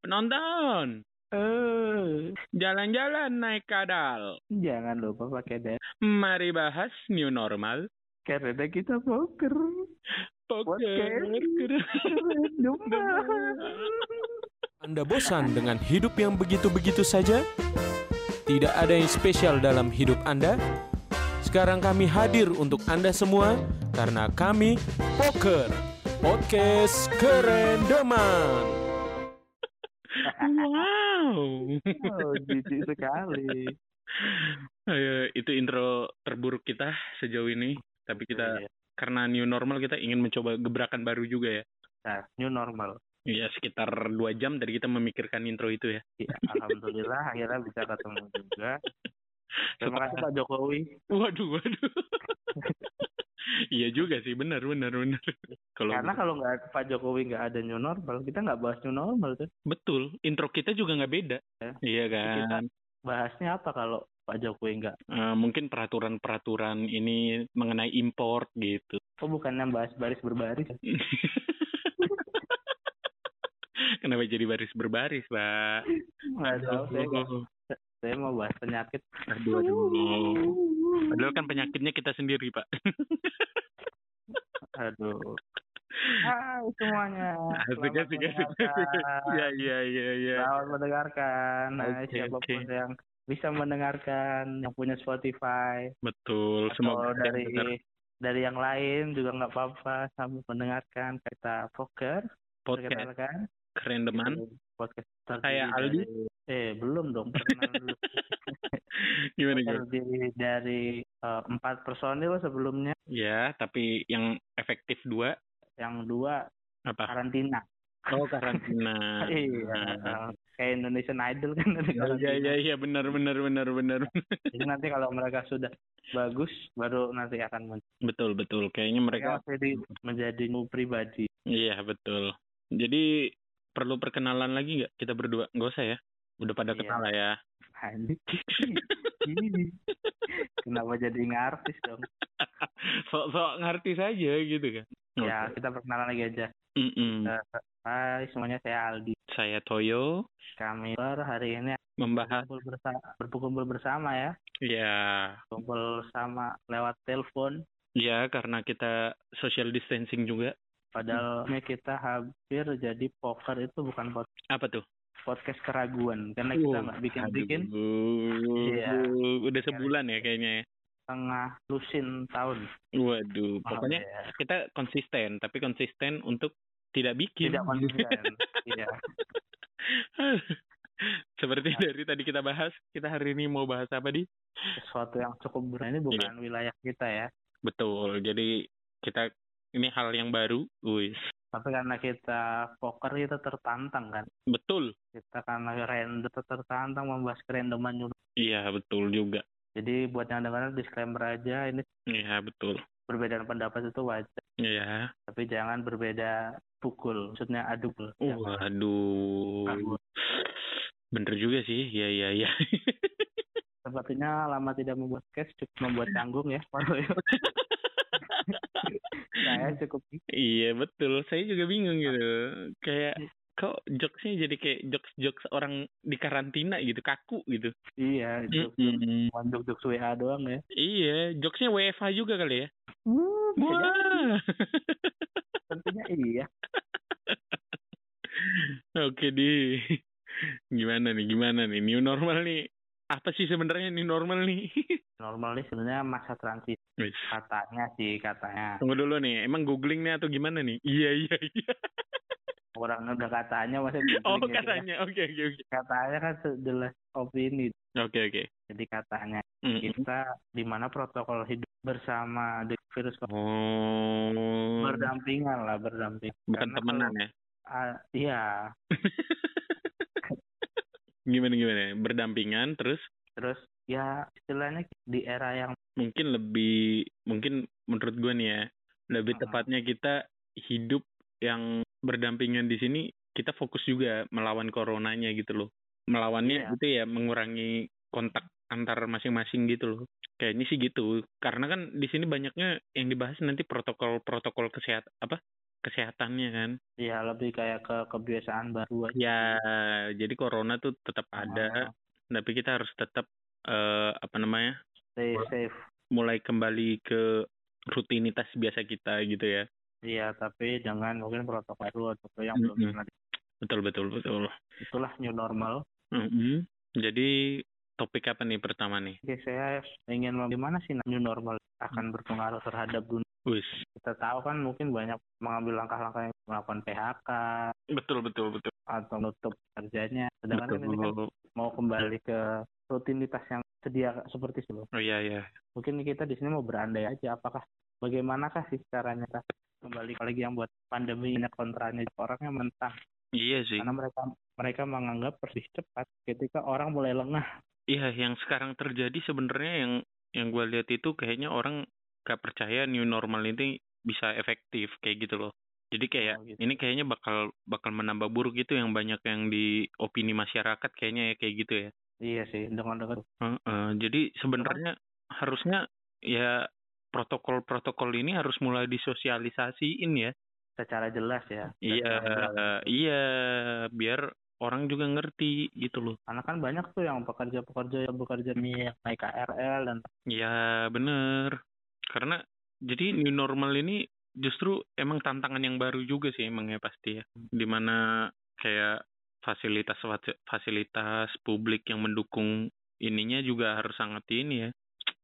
Penonton, Eh, jalan-jalan naik kadal. jangan lupa pakai deh. Mari bahas new normal. Karena kita poker. Poker. Anda bosan dengan hidup yang begitu-begitu saja? Tidak ada yang spesial dalam hidup Anda? Sekarang kami hadir untuk Anda semua karena kami Poker, podcast keren deman. Wow. Oh, jijik sekali. Ayo, itu intro terburuk kita sejauh ini. Tapi kita Iya. karena new normal kita ingin mencoba gebrakan baru juga ya. Nah, new normal. Iya sekitar dua jam dari kita memikirkan intro itu ya. Ya, alhamdulillah akhirnya bisa ketemu juga. Terima kasih Pak Jokowi. Waduh, waduh. iya juga sih, benar, benar, benar. Kalau Karena kalau nggak Pak Jokowi nggak ada new normal, kita nggak bahas new normal tuh. betul, intro kita juga nggak beda. Ya. Iya kan. Bahasnya apa kalau Pak Jokowi nggak? Eh, mungkin peraturan-peraturan ini mengenai import gitu. Oh bukannya bahas baris berbaris? Kenapa jadi baris berbaris, Pak? Nggak Aduh, saya mau bahas penyakit. aduh, aduh. Padahal kan penyakitnya kita sendiri, Pak. Aduh. Hai semuanya. Asik, asik, asik. mendengarkan. Iya, iya, iya, iya. Selamat mendengarkan. Nah, siapa pun yang bisa mendengarkan, yang punya Spotify, Betul, atau semoga dari dengar dari yang lain juga nggak apa-apa sambil mendengarkan kita poker podcast perkenalkan keren teman. Podcast Kayak Aldi? dari- belum dong perkenalan dulu Gimana gimana? terdiri dari eh, empat personil sebelumnya Ya, tapi yang efektif dua yang dua apa? karantina Oh, karantina. iya kayak Indonesian Idol kan iya, iya, iya, benar, benar, benar, benar. jadi nanti kalau mereka sudah bagus baru nanti akan muncul betul, betul. Kayaknya mereka, mereka masih di, menjadi pribadi iya, betul. Jadi, perlu perkenalan lagi nggak kita berdua? Nggak usah ya. Udah pada Iya. kenal lah ya. Kenapa jadi ngartis dong Sok-sok ngerti saja gitu kan. ya kita perkenalan lagi aja Mm-mm. Eh, Hai semuanya saya Aldi Saya Toyo kami hari ini membahas berkumpul bersama, berkumpul bersama ya ya kumpul sama lewat telepon ya karena kita social distancing juga. padahal ini kita hampir jadi poker itu bukan pod- Apa tuh? Podcast keraguan karena kita nggak bikin-bikin Aduh, Iya. udah sebulan ya kayaknya. ya. tengah lusin tahun Waduh, pokoknya Ya, kita konsisten, tapi konsisten untuk tidak bikin. tidak konsisten iya Seperti dari tadi kita bahas, kita hari ini mau bahas apa di? sesuatu yang cukup berat ini bukan wilayah kita ya Betul. Jadi kita ini hal yang baru, wis. Tapi karena kita poker kita tertantang kan Betul. kita karena random tertantang membahas kerandoman new Iya, betul juga. Jadi buat yang dengar disclaimer aja ini Iya, betul. perbedaan pendapat itu wajar, Iya. tapi jangan berbeda pukul, maksudnya adu pukul. Uh. Waduh. Aduh. Bener juga sih. Iya, iya, iya. Sepertinya lama tidak membuat sketch cukup membuat canggung ya. Waduh, ya. Saya cukup iya, betul. Saya juga bingung gitu. Kayak kok jokesnya jadi kayak jokes-jokes orang di karantina gitu, kaku gitu. iya itu Mm-mm. jok jok WA doang ya. Iya, jokesnya WFH juga kali ya. Kayaknya Wah. tentunya iya. Oke di gimana nih gimana nih new normal nih apa sih sebenarnya new normal nih Normal nih sebenarnya masa transisi. Wis. katanya sih katanya. tunggu dulu nih emang googling nih atau gimana nih? Iya iya iya. Orang udah katanya masih oh googling ya. katanya. Oke oke oke. Katanya kan jelas opini. oke oke. Jadi katanya Mm. kita di mana protokol hidup bersama dengan virus oh. Berdampingan lah berdamping bukan Karena temenan ya? ah, iya. Gimana gimana? Berdampingan terus? Terus ya istilahnya di era yang mungkin lebih mungkin menurut gua nih ya lebih Hmm. tepatnya kita hidup yang berdampingan di sini kita fokus juga melawan coronanya gitu loh melawannya Iya. itu ya mengurangi kontak antar masing-masing gitu loh kayaknya sih gitu karena kan di sini banyaknya yang dibahas nanti protokol protokol kesehatan apa kesehatannya kan. Iya, lebih kayak ke kebiasaan baru aja. Ya, jadi corona tuh tetap ada, Ah, tapi kita harus tetap eh, apa namanya? stay safe. mulai kembali ke rutinitas biasa kita gitu ya. Iya, tapi jangan mungkin protokol atau yang belum pernah. di- Betul betul betul. Itulah new normal. Mm-mm. Jadi topik apa nih pertama nih? Oke, saya ingin gimana sih new normal akan berpengaruh terhadap dunia. Wis. Kita tahu kan mungkin banyak mengambil langkah-langkah yang melakukan PHK Betul betul betul. atau nutup kerjanya. Sedangkan kan ini kan Betul. mau kembali ke rutinitas yang sedia seperti sebelum. Oh iya iya. Mungkin kita di sini mau berandai aja apakah bagaimanakah sih caranya kita kembali lagi yang buat pandemi banyak kontranya orangnya mentah Iya sih. karena mereka mereka menganggap persis cepat ketika orang mulai lengah Iya, yang sekarang terjadi sebenarnya yang yang gue lihat itu kayaknya orang gak percaya new normal ini bisa efektif kayak gitu loh. Jadi kayak Oh, gitu. ini kayaknya bakal bakal menambah buruk gitu yang banyak yang di opini masyarakat kayaknya ya kayak gitu ya. Iya sih dengan dengan Heeh, jadi sebenarnya harusnya ya protokol-protokol ini harus mulai disosialisasiin ya. secara jelas ya Iya, Dan- iya, biar orang juga ngerti gitu loh. karena kan banyak tuh yang pekerja-pekerja yang bekerja nih yang naik KRL dan Ya bener. Karena jadi new normal ini justru emang tantangan yang baru juga sih emang ya pasti ya. Di mana kayak fasilitas fasilitas publik yang mendukung ininya juga harus sangat ini ya.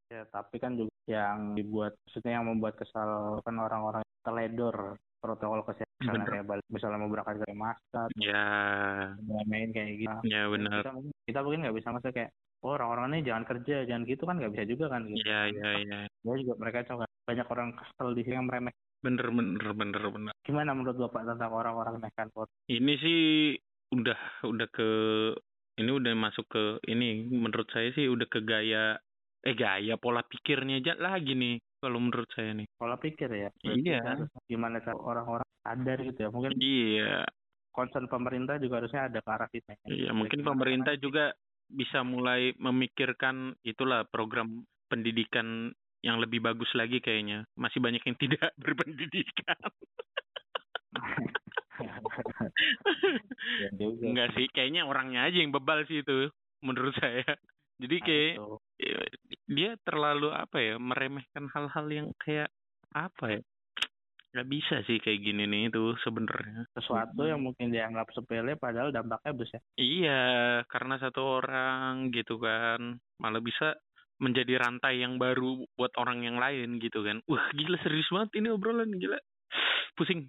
ya tapi kan juga yang dibuat maksudnya yang membuat kesal kan orang-orang teledor protokol kesehatan misalnya Bener. kayak balik misalnya mau berangkat ke masker Ya, main kayak gitu ya benar. kita kita mungkin nggak bisa masa kayak oh, orang-orang ini jangan kerja jangan gitu kan nggak bisa juga kan gitu Ya, ya, ya. ya juga mereka coba banyak orang kesel di sini yang meremeh Bener, bener, bener, bener. gimana menurut bapak tentang orang-orang vote Ini sih udah udah ke ini udah masuk ke ini menurut saya sih udah ke gaya eh gaya pola pikirnya aja lagi nih kalau menurut saya nih. pola pikir ya Berarti Iya. harus gimana cara orang-orang sadar gitu ya mungkin Iya, concern pemerintah juga harusnya ada ke arah situ ya. iya mungkin Gimana pemerintah juga bisa mulai memikirkan itulah program pendidikan yang lebih bagus lagi kayaknya. Masih banyak yang tidak berpendidikan. ya Enggak sih, kayaknya orangnya aja yang bebal sih itu menurut saya. Jadi Nah, kayak itu. ya, dia terlalu apa ya meremehkan hal-hal yang kayak apa ya nggak bisa sih kayak gini nih itu sebenarnya. Sesuatu yang mungkin dianggap sepele padahal dampaknya besar. Iya karena satu orang gitu kan malah bisa menjadi rantai yang baru buat orang yang lain gitu kan. Wah gila serius banget ini obrolan gila pusing.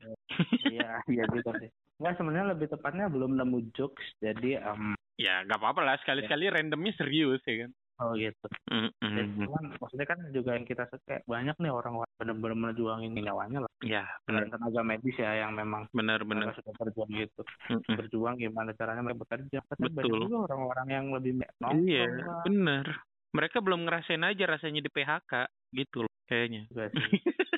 Iya iya gitu sih. Nggak sebenarnya lebih tepatnya belum nemu jokes jadi em, ya nggak apa-apa lah. Sekali-sekali randomnya serius ya kan? Oh gitu. Mm, mm, Jadi, mm. cuman maksudnya kan juga yang kita kayak banyak nih orang-orang benar-benar menjuangin nyawanya lah. Ya dan benar tenaga medis ya yang memang benar benar mereka sudah berjuang gitu. Mm, mm. berjuang gimana caranya mereka bekerja. Banyak Betul. juga orang-orang yang lebih nongkrong iya lah. benar mereka belum ngerasain aja rasanya di PHK gitu loh kayaknya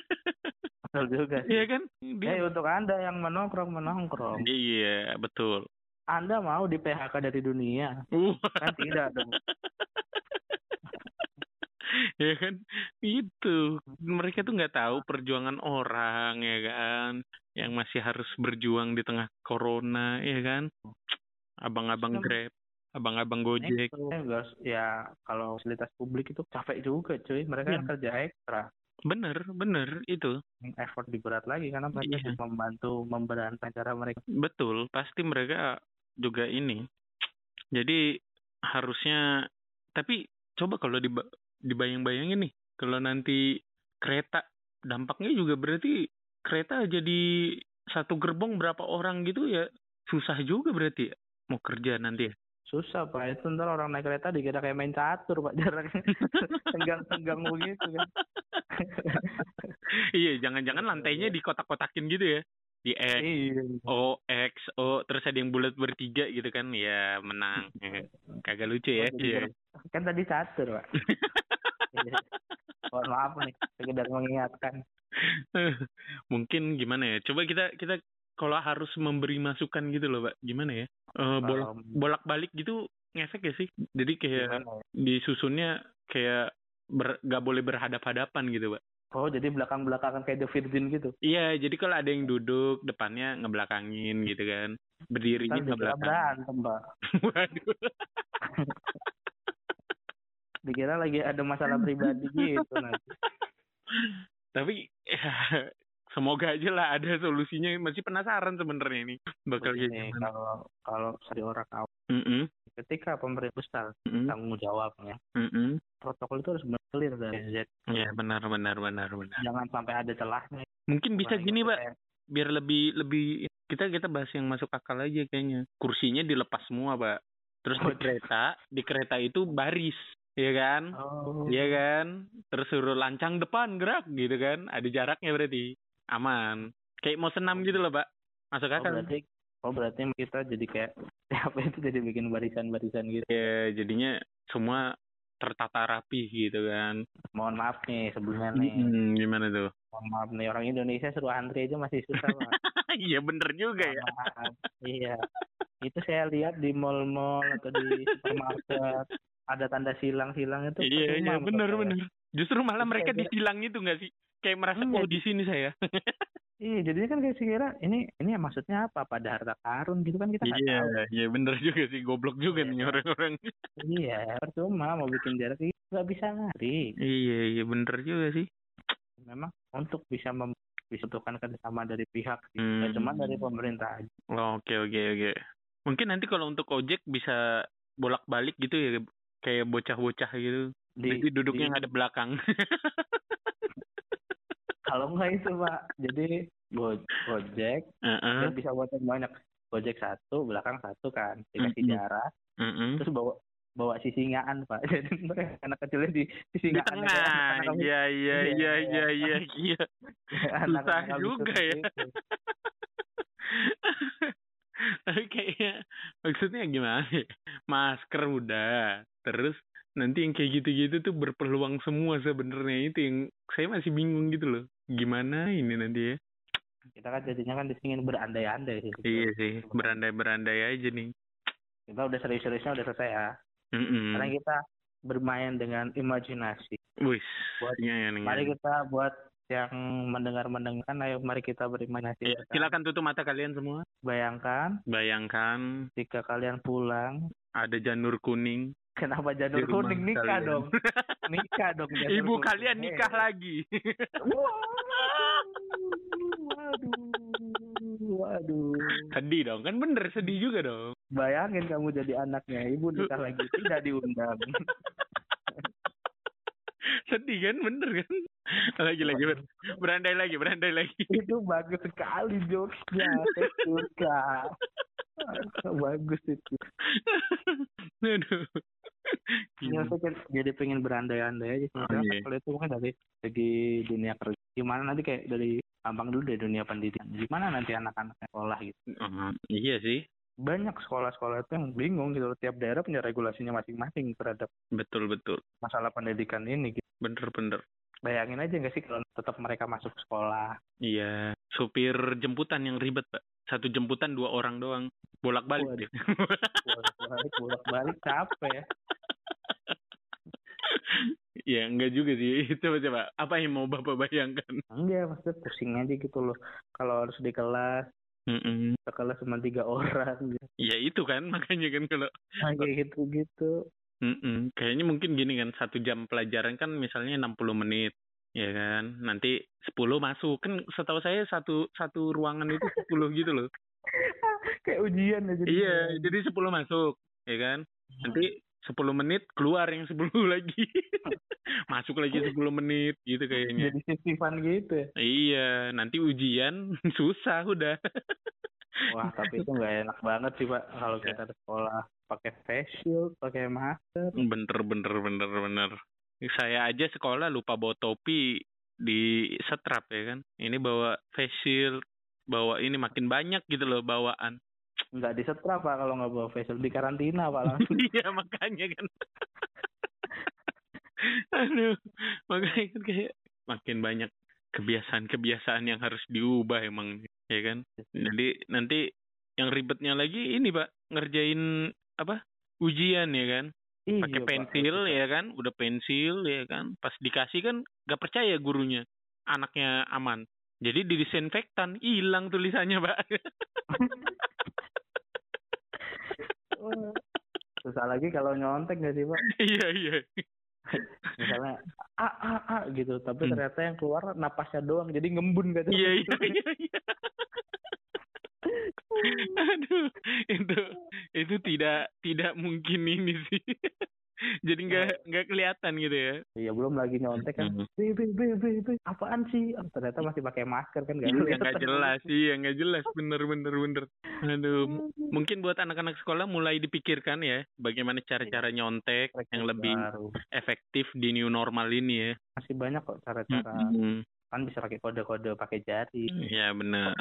betul juga sih Iya kan? Eh Dia untuk anda yang menongkrong menongkrong Iya, betul. anda mau di PHK dari dunia Uh, kan tidak dong ya kan? Itu. Mereka tuh nggak tahu perjuangan orang, ya kan? Yang masih harus berjuang di tengah corona, ya kan? Abang-abang Kan- Grab, abang-abang Gojek. itu. Eh, ya kalau fasilitas publik itu capek juga cuy mereka kan Iya. kerja ekstra Bener, bener, itu. effort di berat lagi karena mereka Iya. membantu memberantai cara mereka Betul, pasti mereka juga ini. Jadi harusnya, tapi coba kalau diba- dibayang-bayangin nih, kalau nanti kereta, dampaknya juga berarti kereta jadi satu gerbong berapa orang gitu ya, susah juga berarti ya, mau kerja nanti ya. Susah pak. Itu ntar orang naik kereta dikira kayak main catur pak. Jaraknya tenggang-tenggang begitu kan. Iya, jangan-jangan lantainya di kotak-kotakin gitu ya. Di X, iya. O, X, O, terus ada yang bulat bertiga gitu kan, ya menang. Ya, Kagak lucu ya. Oh, Iya. kan tadi catur pak. Iya. mohon maaf nih sekedar mengingatkan. Mungkin gimana ya? Coba kita kita kalau harus memberi masukan gitu loh pak gimana ya Eh, bolak Um, bolak balik gitu ngefek ya sih jadi kayak gimana ya? disusunnya kayak ber, gak boleh berhadap hadapan gitu pak Oh, jadi belakang-belakangan kayak The Virgin gitu. Iya, jadi kalau ada yang duduk depannya ngebelakangin gitu kan. Berdirinya Ntar dikira ngebelakang. berantem, Pak. Waduh. Dikira lagi ada masalah pribadi gitu nanti. Tapi ya, semoga aja lah ada solusinya. Masih penasaran sebenarnya ini bakal gimana. kalau kalau dari orang awam, Mm-mm, ketika pemerintah besar mm-mm, tanggung jawabnya, mm-mm. protokol itu harus benar clear dari Z. Ya benar benar benar benar. Jangan sampai ada celahnya. Mungkin bisa gini, Pak. Biar lebih lebih kita kita bahas yang masuk akal aja kayaknya. Kursinya dilepas semua, Pak. Terus di Oh. kereta, di kereta itu baris, ya kan? Oh. Iya kan? Terus suruh lancang depan gerak gitu kan? Ada jaraknya berarti. Aman. Kayak mau senam gitu loh, Pak. Masuk Oh, akal. berarti oh berarti kita jadi kayak apa itu jadi bikin barisan-barisan gitu. Ya, jadinya semua tertata rapi gitu kan. Mohon maaf nih sebelumnya nih. Hmm, gimana tuh? Mohon maaf nih orang Indonesia suruh antri aja masih susah, Pak. Iya bener juga ya. Maaf. Iya. Itu saya lihat di mall-mall atau di supermarket ada tanda silang-silang itu. Iya, iya bener bener. Justru malah mereka disilang itu nggak sih? Kayak merasa Iya, oh di sini saya. Iya, jadinya kan kayak kira ini ini maksudnya apa? Pada harta karun gitu kan kita nggak Iya, tahu. iya bener juga sih. Goblok juga Iya. nih orang-orang. Iya, percuma mau bikin jarak itu nggak bisa ngari. Iya, iya bener juga sih. Memang untuk bisa mem disatukan kerjasama dari pihak, sih. Hmm. nggak cuma dari pemerintah aja. Oh, Oke, oke, oke. Mungkin nanti kalau untuk ojek bisa bolak-balik gitu ya, kayak bocah-bocah gitu. Di, Nanti duduknya di- ada belakang. kalau nggak itu pak, jadi go, gojek Heeh, dia bisa buat yang banyak. Gojek satu, belakang satu kan, dikasih Mm-mm. jarak, heeh. terus bawa bawa sisingaan pak. Jadi anak kecilnya di Di sisingaan. tengah. Iya, iya, iya, iya, iya, iya. Susah juga ya. Tapi kayaknya maksudnya gimana ya? Masker udah, terus nanti yang kayak gitu-gitu tuh berpeluang semua sebenarnya itu yang saya masih bingung gitu loh. Gimana ini nanti ya? Kita kan jadinya kan disingin berandai-andai sih. Iya sih, berandai-berandai aja nih. Kita udah serius-seriusnya udah selesai ya. Mm-mm. Karena kita bermain dengan imajinasi. Wis, Buat- iya, iya, Mari kita buat yang mendengar-mendengarkan, ayo mari kita berimajinasi. Iya, silakan tutup mata kalian semua. Bayangkan Bayangkan jika kalian pulang, ada janur kuning. Kenapa janur kuning nikah kalian. dong? nikah dong. janur Ibu kuning. kalian nikah Eh. lagi. Waduh, waduh. sedih dong, kan bener sedih juga dong. Bayangin kamu jadi anaknya, ibu nikah lagi tidak diundang. sedih kan, bener kan? Lagi lagi ber- berandai lagi, berandai lagi. itu bagus sekali jokesnya, saya suka. bagus itu. Aduh. Ya, saya jadi pengen berandai-andai aja. Oh, Karena iya. Kalau itu mungkin dari segi dunia kerja. Gimana nanti kayak dari gampang dulu dari dunia pendidikan. Gimana nanti anak-anak sekolah gitu. Oh, iya sih, Banyak sekolah-sekolah itu yang bingung gitu. Tiap daerah punya regulasinya masing-masing terhadap betul betul, masalah pendidikan ini. Gitu. bener bener. Bayangin aja nggak sih kalau tetap mereka masuk sekolah. Iya, supir jemputan yang ribet pak. Satu jemputan dua orang doang, bolak balik. Waduh. Bolak-balik, bolak-balik capek ya. ya enggak juga sih. Coba coba, apa yang mau bapak bayangkan? Enggak, maksudnya pusing aja gitu loh. Kalau harus di kelas, Mm-mm. sekelas cuma tiga orang. Gitu. Ya itu kan makanya kan kalau Nah, kayak gitu-gitu. Mm-mm. Kayaknya mungkin gini kan, satu jam pelajaran kan misalnya 60 menit, ya kan? Nanti 10 masuk. Kan setahu saya satu satu ruangan itu 10 gitu loh. kayak ujian aja. Iya, jadi 10 masuk, ya kan? Nanti 10 menit keluar yang 10 lagi. masuk lagi 10 menit gitu kayaknya. Jadi sisifan gitu ya. Iya, nanti ujian susah udah. Wah, tapi itu nggak enak banget sih, Pak. Kalau Iya. kita sekolah pakai face shield, pakai masker. Bener, bener, bener, bener. Saya aja sekolah lupa bawa topi di setrap ya kan. Ini bawa face shield, bawa ini makin banyak gitu loh bawaan. Nggak disetrap, Pak, kalau nggak bawa face shield. Di karantina, Pak, langsung. Iya makanya kan. Aduh, makanya kan kayak makin banyak kebiasaan-kebiasaan yang harus diubah emang, ya kan? Jadi nanti yang ribetnya lagi ini pak ngerjain apa ujian ya kan? Iya, Pakai Pak. pensil ya kan? Udah pensil ya kan? Pas dikasih kan gak percaya gurunya. anaknya aman. Jadi di disinfektan hilang tulisannya, Pak. Susah lagi kalau nyontek nggak sih pak? iya, iya. Misalnya a a a gitu, tapi Hmm. ternyata yang keluar napasnya doang, jadi ngembun gitu. Iya, iya, iya, iya. Aduh, itu itu tidak tidak mungkin ini sih. Jadi nggak nggak kelihatan gitu ya. Iya belum lagi nyontek kan. Hmm. Be be be be be. Apaan sih? Oh, ternyata masih pakai masker kan nggak Iya nggak jelas iya nggak jelas bener bener bener. Aduh, mungkin buat anak-anak sekolah mulai dipikirkan ya bagaimana cara-cara nyontek Trik yang lebih baru. efektif di new normal ini ya. Masih banyak kok cara-cara. Mm-mm. Kan bisa pakai kode-kode pakai jari. Ya benar.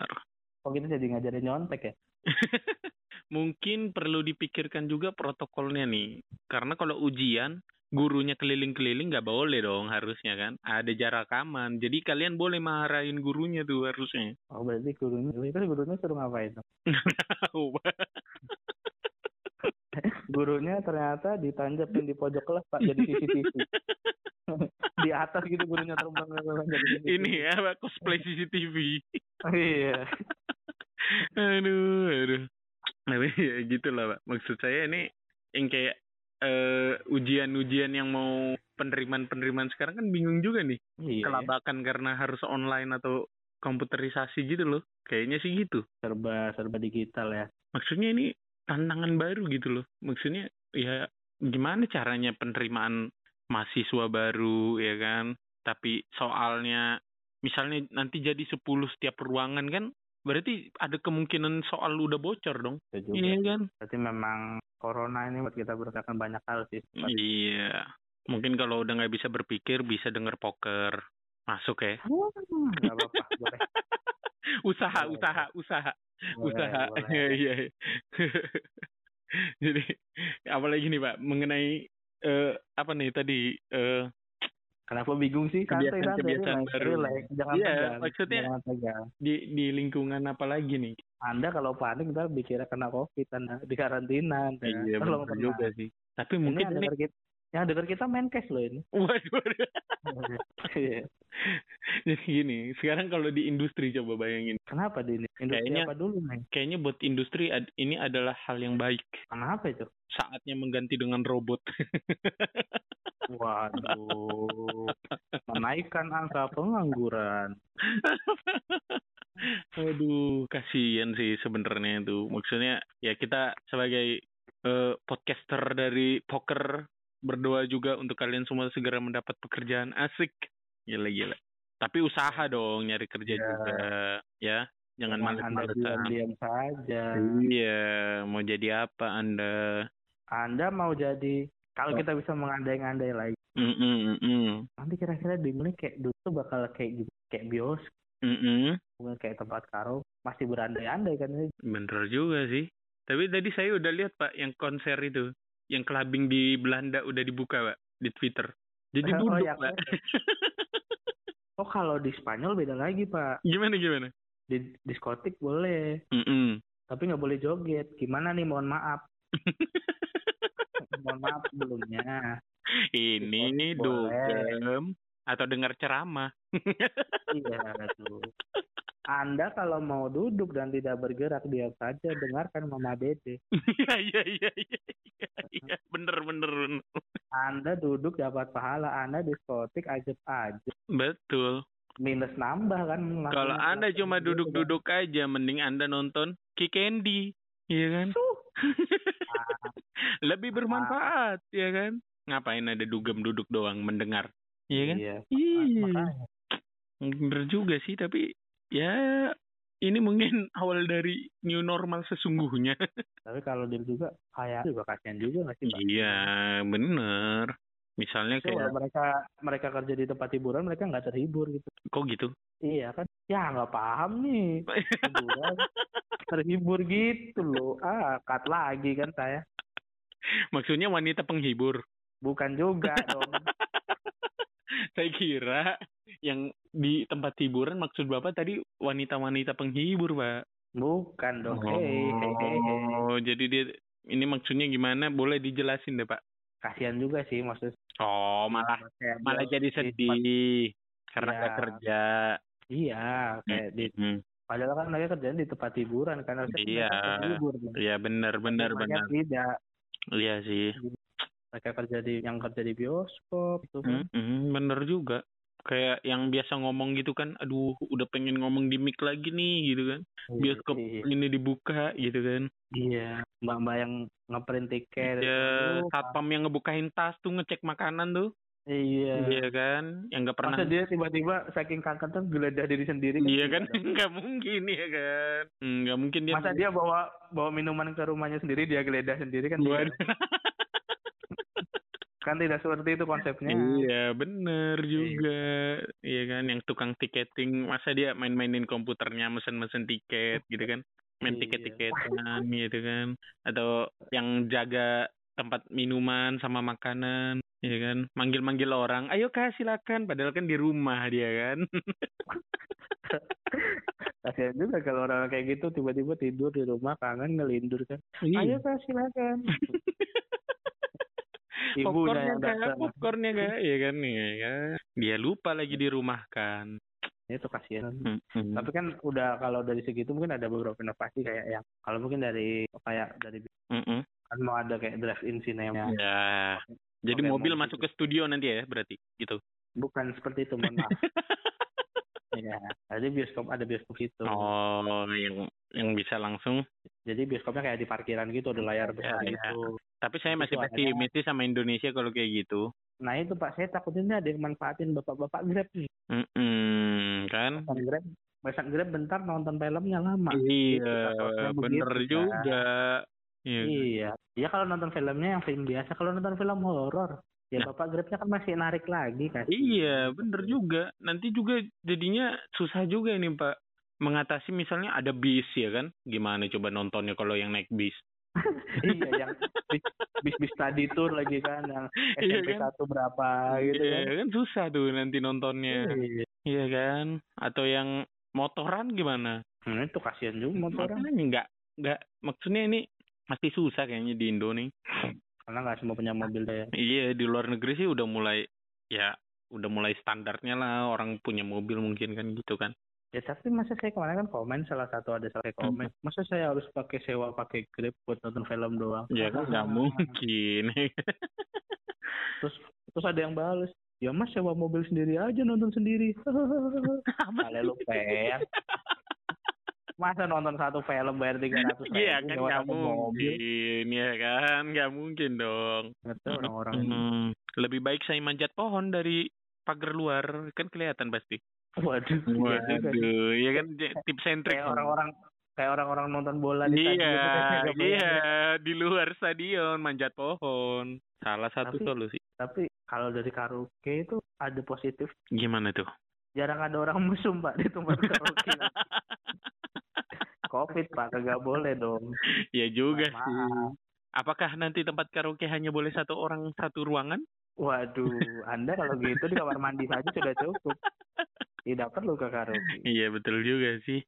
Kok kita jadi ngajarin nyontek ya? Mungkin perlu dipikirkan juga protokolnya nih. Karena kalau ujian gurunya keliling-keliling nggak boleh dong harusnya kan. Ada jarak aman. Jadi kalian boleh marahin gurunya tuh harusnya. Oh berarti gurunya, itu gurunya suruh ngapain? gurunya ternyata ditanjapin di pojok kelas pak jadi CCTV. di atas gitu gurunya terbang jadi CCTV. Ini ya cosplay CCTV. iya. aduh, aduh. Ya gitu lah Pak. Maksud saya ini yang kayak eh, ujian-ujian yang mau penerimaan-penerimaan sekarang kan bingung juga nih. Iya. Kelabakan karena harus online atau komputerisasi gitu loh. Kayaknya sih gitu. Serba serba digital ya. Maksudnya ini tantangan baru gitu loh. Maksudnya ya gimana caranya penerimaan mahasiswa baru ya kan. Tapi soalnya misalnya nanti jadi 10 setiap ruangan kan berarti ada kemungkinan soal udah bocor dong. Itu juga. Iya kan? Berarti memang corona ini buat kita berdasarkan banyak hal sih. Iya. Mungkin kalau udah nggak bisa berpikir bisa denger poker. Masuk ya. Hmm, nggak apa-apa, boleh. usaha, Boleh. usaha, usaha. Boleh, usaha. Iya, iya. Jadi apalagi nih Pak mengenai eh apa nih tadi eh Kenapa bingung sih? Santai, santai, Kebiasaan-kebiasaan relax, baru. relax. Jangan Iya, tegang. maksudnya- Jangan tegang. di di lingkungan apa lagi nih? Anda kalau panik ntar dikira kena covid Anda di karantina Anda. Iya, benar juga sih. Tapi Ini mungkin yang ini kita, yang denger kita main cash loh ini. waduh. Iya. Jadi gini, sekarang kalau di industri coba bayangin. Kenapa di ini? Industri Kayaknya- apa dulu nih? Kayaknya buat industri ad- ini adalah hal yang baik. Kenapa itu? Saatnya mengganti dengan robot. Waduh. Menaikkan angka pengangguran. Aduh, kasihan sih sebenarnya itu. Maksudnya ya kita sebagai eh, podcaster dari poker berdoa juga untuk kalian semua segera mendapat pekerjaan asik. Gila gila. Tapi usaha dong nyari kerja Ya. juga, ya. Jangan males-malesan. diam-diam saja. Iya, mau jadi apa Anda? Anda mau jadi kalau kita bisa mengandai-andai lagi, Mm -mm, mm -mm. nanti kira-kira di ini kayak dulu tuh bakal kayak gitu, kayak bios, Mm -mm. bukan kayak tempat karo, masih berandai-andai kan. Bener juga sih. Tapi tadi saya udah lihat Pak yang konser itu, yang clubbing di Belanda udah dibuka Pak di Twitter. Jadi Oh, duduk ya, Pak. Oh kalau di Spanyol beda lagi pak, gimana gimana? di diskotik boleh, Mm-mm. tapi nggak boleh joget. Gimana nih? Mohon maaf. Mohon maaf sebelumnya. Ini Boleh. dugem atau dengar ceramah. Iya tuh. Anda kalau mau duduk dan tidak bergerak diam saja dengarkan Mama Dede. Iya iya iya iya iya, iya bener bener bener. Anda duduk dapat pahala, Anda diskotik ajeb aja. Betul. Minus nambah kan. Kalau anda cuma duduk-duduk aja, mending anda nonton Ki Candy, iya kan? Suh. Lebih bermanfaat, ya kan? Ngapain ada dugem duduk doang mendengar, iya kan? Iya. Iya. Bener juga sih, tapi ya ini mungkin awal dari new normal sesungguhnya. Tapi kalau dia juga kayak juga kasihan juga nggak sih iya, bener. Misalnya Coba kayak, mereka mereka kerja di tempat hiburan mereka nggak terhibur gitu. kok gitu? Iya kan? Ya nggak paham nih. Hiburan terhibur gitu loh. Ah, cut lagi kan saya. Maksudnya wanita penghibur. Bukan juga dong. Saya kira yang di tempat hiburan maksud Bapak tadi wanita-wanita penghibur, Pak. Bukan dong. Hei, hei, hei, hei. Oh, jadi dia ini maksudnya gimana? Boleh dijelasin deh, Pak. Kasihan juga sih maksud. Oh, malah malah jadi di tempat- sedih. karena Iya. nggak kerja. Iya, kayak di Hmm. padahal kan mereka kerjaan di tempat hiburan kan harusnya Iya. kan. Iya benar benar benar. tidak. Iya sih. Mereka kerja di yang kerja di bioskop itu kan. Mm-mm, bener juga. Kayak yang biasa ngomong gitu kan, aduh udah pengen ngomong di mic lagi nih gitu kan. Bioskop Iya. ini dibuka gitu kan. Iya, mbak-mbak yang ngeprint tiket. Ya Aduh, satpam yang ngebukain tas tuh ngecek makanan tuh. Iya. Iya kan, yang nggak pernah. Masa dia tiba-tiba saking kangen tuh geledah diri sendiri. Iya kan, Tidak dong. nggak mungkin ya kan. Hmm, Nggak mungkin dia. Masa dia bawa bawa minuman ke rumahnya sendiri dia geledah sendiri kan? Waduh. kan tidak seperti itu konsepnya. Iya bener juga Iya kan yang tukang tiketing Masa dia main-mainin komputernya Mesen-mesen tiket gitu kan Main Iya. tiket-tiketan gitu kan Atau yang jaga tempat minuman sama makanan Iya kan Manggil-manggil orang Ayo kak silakan Padahal kan di rumah dia kan Kasihan juga kalau orang kayak gitu tiba-tiba tidur di rumah kangen ngelindur kan. Ayo kak silakan. Ibunya Popcornnya yang datang. Popcornnya kak Iya kan Iya kan Dia lupa lagi di rumah kan Itu kasihan. Mm-mm. Tapi kan udah kalau dari segitu mungkin ada beberapa inovasi kayak yang kalau mungkin dari kayak dari Mm-mm. kan mau ada kayak drive-in cinema. Ya Jadi mobil mobil masuk ke studio nanti ya berarti gitu Bukan seperti itu, mohon maaf. Iya, jadi bioskop ada bioskop gitu. Oh, yang yang bisa langsung. Jadi bioskopnya kayak di parkiran gitu, ada layar besar Ya, ya. gitu. Tapi saya Itu masih pesimistis sama Indonesia kalau kayak gitu. Nah itu Pak, saya takutnya ini ada yang manfaatin bapak-bapak Grab nih. Mm-mm, kan? Pesan Grab, pesan Grab bentar nonton filmnya lama. Gitu, Iya, takutnya bener begitu, kan. juga. Iya. Iya. Ya kalau nonton filmnya yang film biasa, kalau nonton film horor, ya Nah. bapak Grabnya kan masih narik lagi kan. Iya, bener juga. Nanti juga jadinya susah juga ini Pak. Mengatasi misalnya ada bis ya kan? Gimana coba nontonnya kalau yang naik bis? iya, yang bis, bis, bis tadi tour lagi kan, yang Iya SMP kan? satu berapa gitu Iya kan. kan susah tuh nanti nontonnya. Iya. Iya kan? Atau yang motoran gimana? Hmm, itu kasihan juga motornya. Makanya nggak nggak maksudnya ini masih susah kayaknya di Indo nih. Karena nggak semua punya mobil ya. Iya di luar negeri sih udah mulai ya udah mulai standarnya lah orang punya mobil mungkin kan gitu kan. Ya tapi masa saya kemarin kan komen salah satu ada salah Hmm. komen. Masa saya harus pakai sewa pakai Grab buat nonton film doang? Ya kan nggak mungkin. Terus terus ada yang balas. Ya mas sewa mobil sendiri aja nonton sendiri. Kali lu pen. Masa nonton satu film bayar tiga ratus Iya kan nggak mungkin ya kan nggak mungkin dong. Ngerti orang-orang. Hmm, lebih baik saya manjat pohon dari pagar luar kan kelihatan pasti. Waduh. iya. Waduh, ya kan tips and trick. Kayak orang-orang kayak orang-orang nonton bola di stadion Iya, itu kayaknya nggak boleh. iya di luar stadion manjat pohon. Salah satu Tapi- solusi. Tapi kalau dari karaoke itu ada positif. Gimana tuh? Jarang ada orang mesum pak di tempat karaoke. Covid pak, kagak boleh dong. Ya juga Maaf. sih. Apakah nanti tempat karaoke hanya boleh satu orang satu ruangan? Waduh, Anda kalau gitu di kamar mandi saja sudah cukup. Tidak perlu ke karaoke. Iya betul juga sih.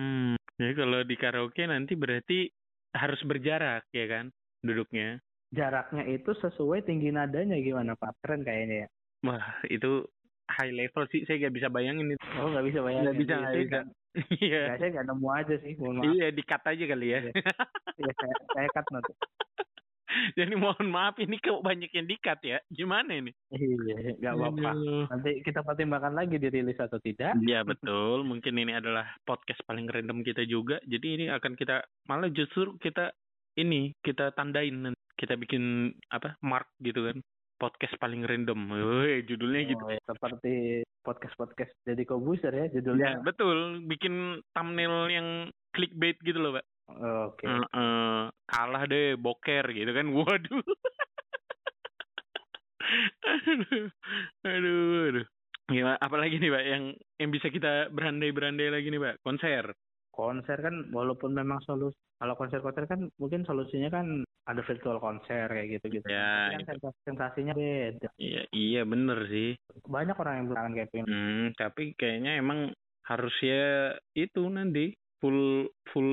Hmm, jadi kalau di karaoke nanti berarti harus berjarak ya kan duduknya. Jaraknya itu sesuai tinggi nadanya gimana Pak? Keren kayaknya ya. Wah itu high level sih saya nggak bisa bayangin itu. Oh nggak bisa bayangin. Nggak bisa, Iya, saya bisa. Iya. ya, saya nggak nemu aja sih. Iya dikat aja kali ya. Iya. Ya, saya, saya cut nanti. Jadi mohon maaf ini kok banyak yang dikat ya. Gimana ini? Iya, nggak apa-apa. Nanti kita pertimbangkan lagi dirilis atau tidak. Iya betul, mungkin ini adalah podcast paling random kita juga. Jadi ini akan kita malah justru kita ini kita tandain nanti. kita bikin apa mark gitu kan podcast paling random. Woi, judulnya gitu. Oh, ya, seperti podcast-podcast jadi kobuser ya Ya, judulnya. betul, bikin thumbnail yang clickbait gitu loh, Pak. Oke. Heeh, kalah deh boker gitu kan. Waduh. aduh, aduh, aduh. Gimana, apalagi nih Pak yang yang bisa kita berandai-berandai lagi nih Pak? Konser. Konser kan walaupun memang solusi kalau konser-konser kan mungkin solusinya kan ada virtual konser kayak gitu gitu Ya, kan sensasi- sensasinya beda Iya, iya bener sih. banyak orang yang bilang kayak pengen Hmm, tapi kayaknya emang harus ya itu nanti full full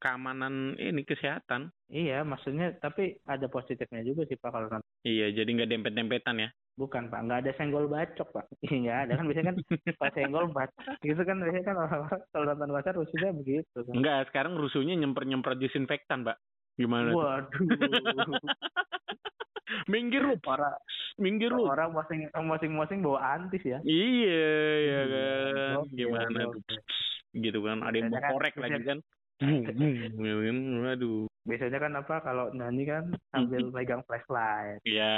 keamanan ini kesehatan. iya maksudnya tapi ada positifnya juga sih pak kalau Iya, jadi nggak dempet-dempetan ya. Bukan pak, nggak ada senggol bacok pak. Iya ada kan biasanya kan pas senggol bacok gitu kan biasanya kan orang-orang kalau nonton basar rusuhnya begitu kan. Enggak, sekarang rusuhnya nyemprot-nyemprot disinfektan, Pak. Gimana? Waduh, minggir lu, orang minggir lu. orang masing masing-masing bawa antis ya. Iya, ya Iya, kan. oke, Gimana tuh? Gitu kan, ada yang mau kan- korek lagi biasanya- kan. Bung, gitu kan. Waduh. Biasanya kan apa kalau nyanyi kan sambil pegang flashlight. Iya,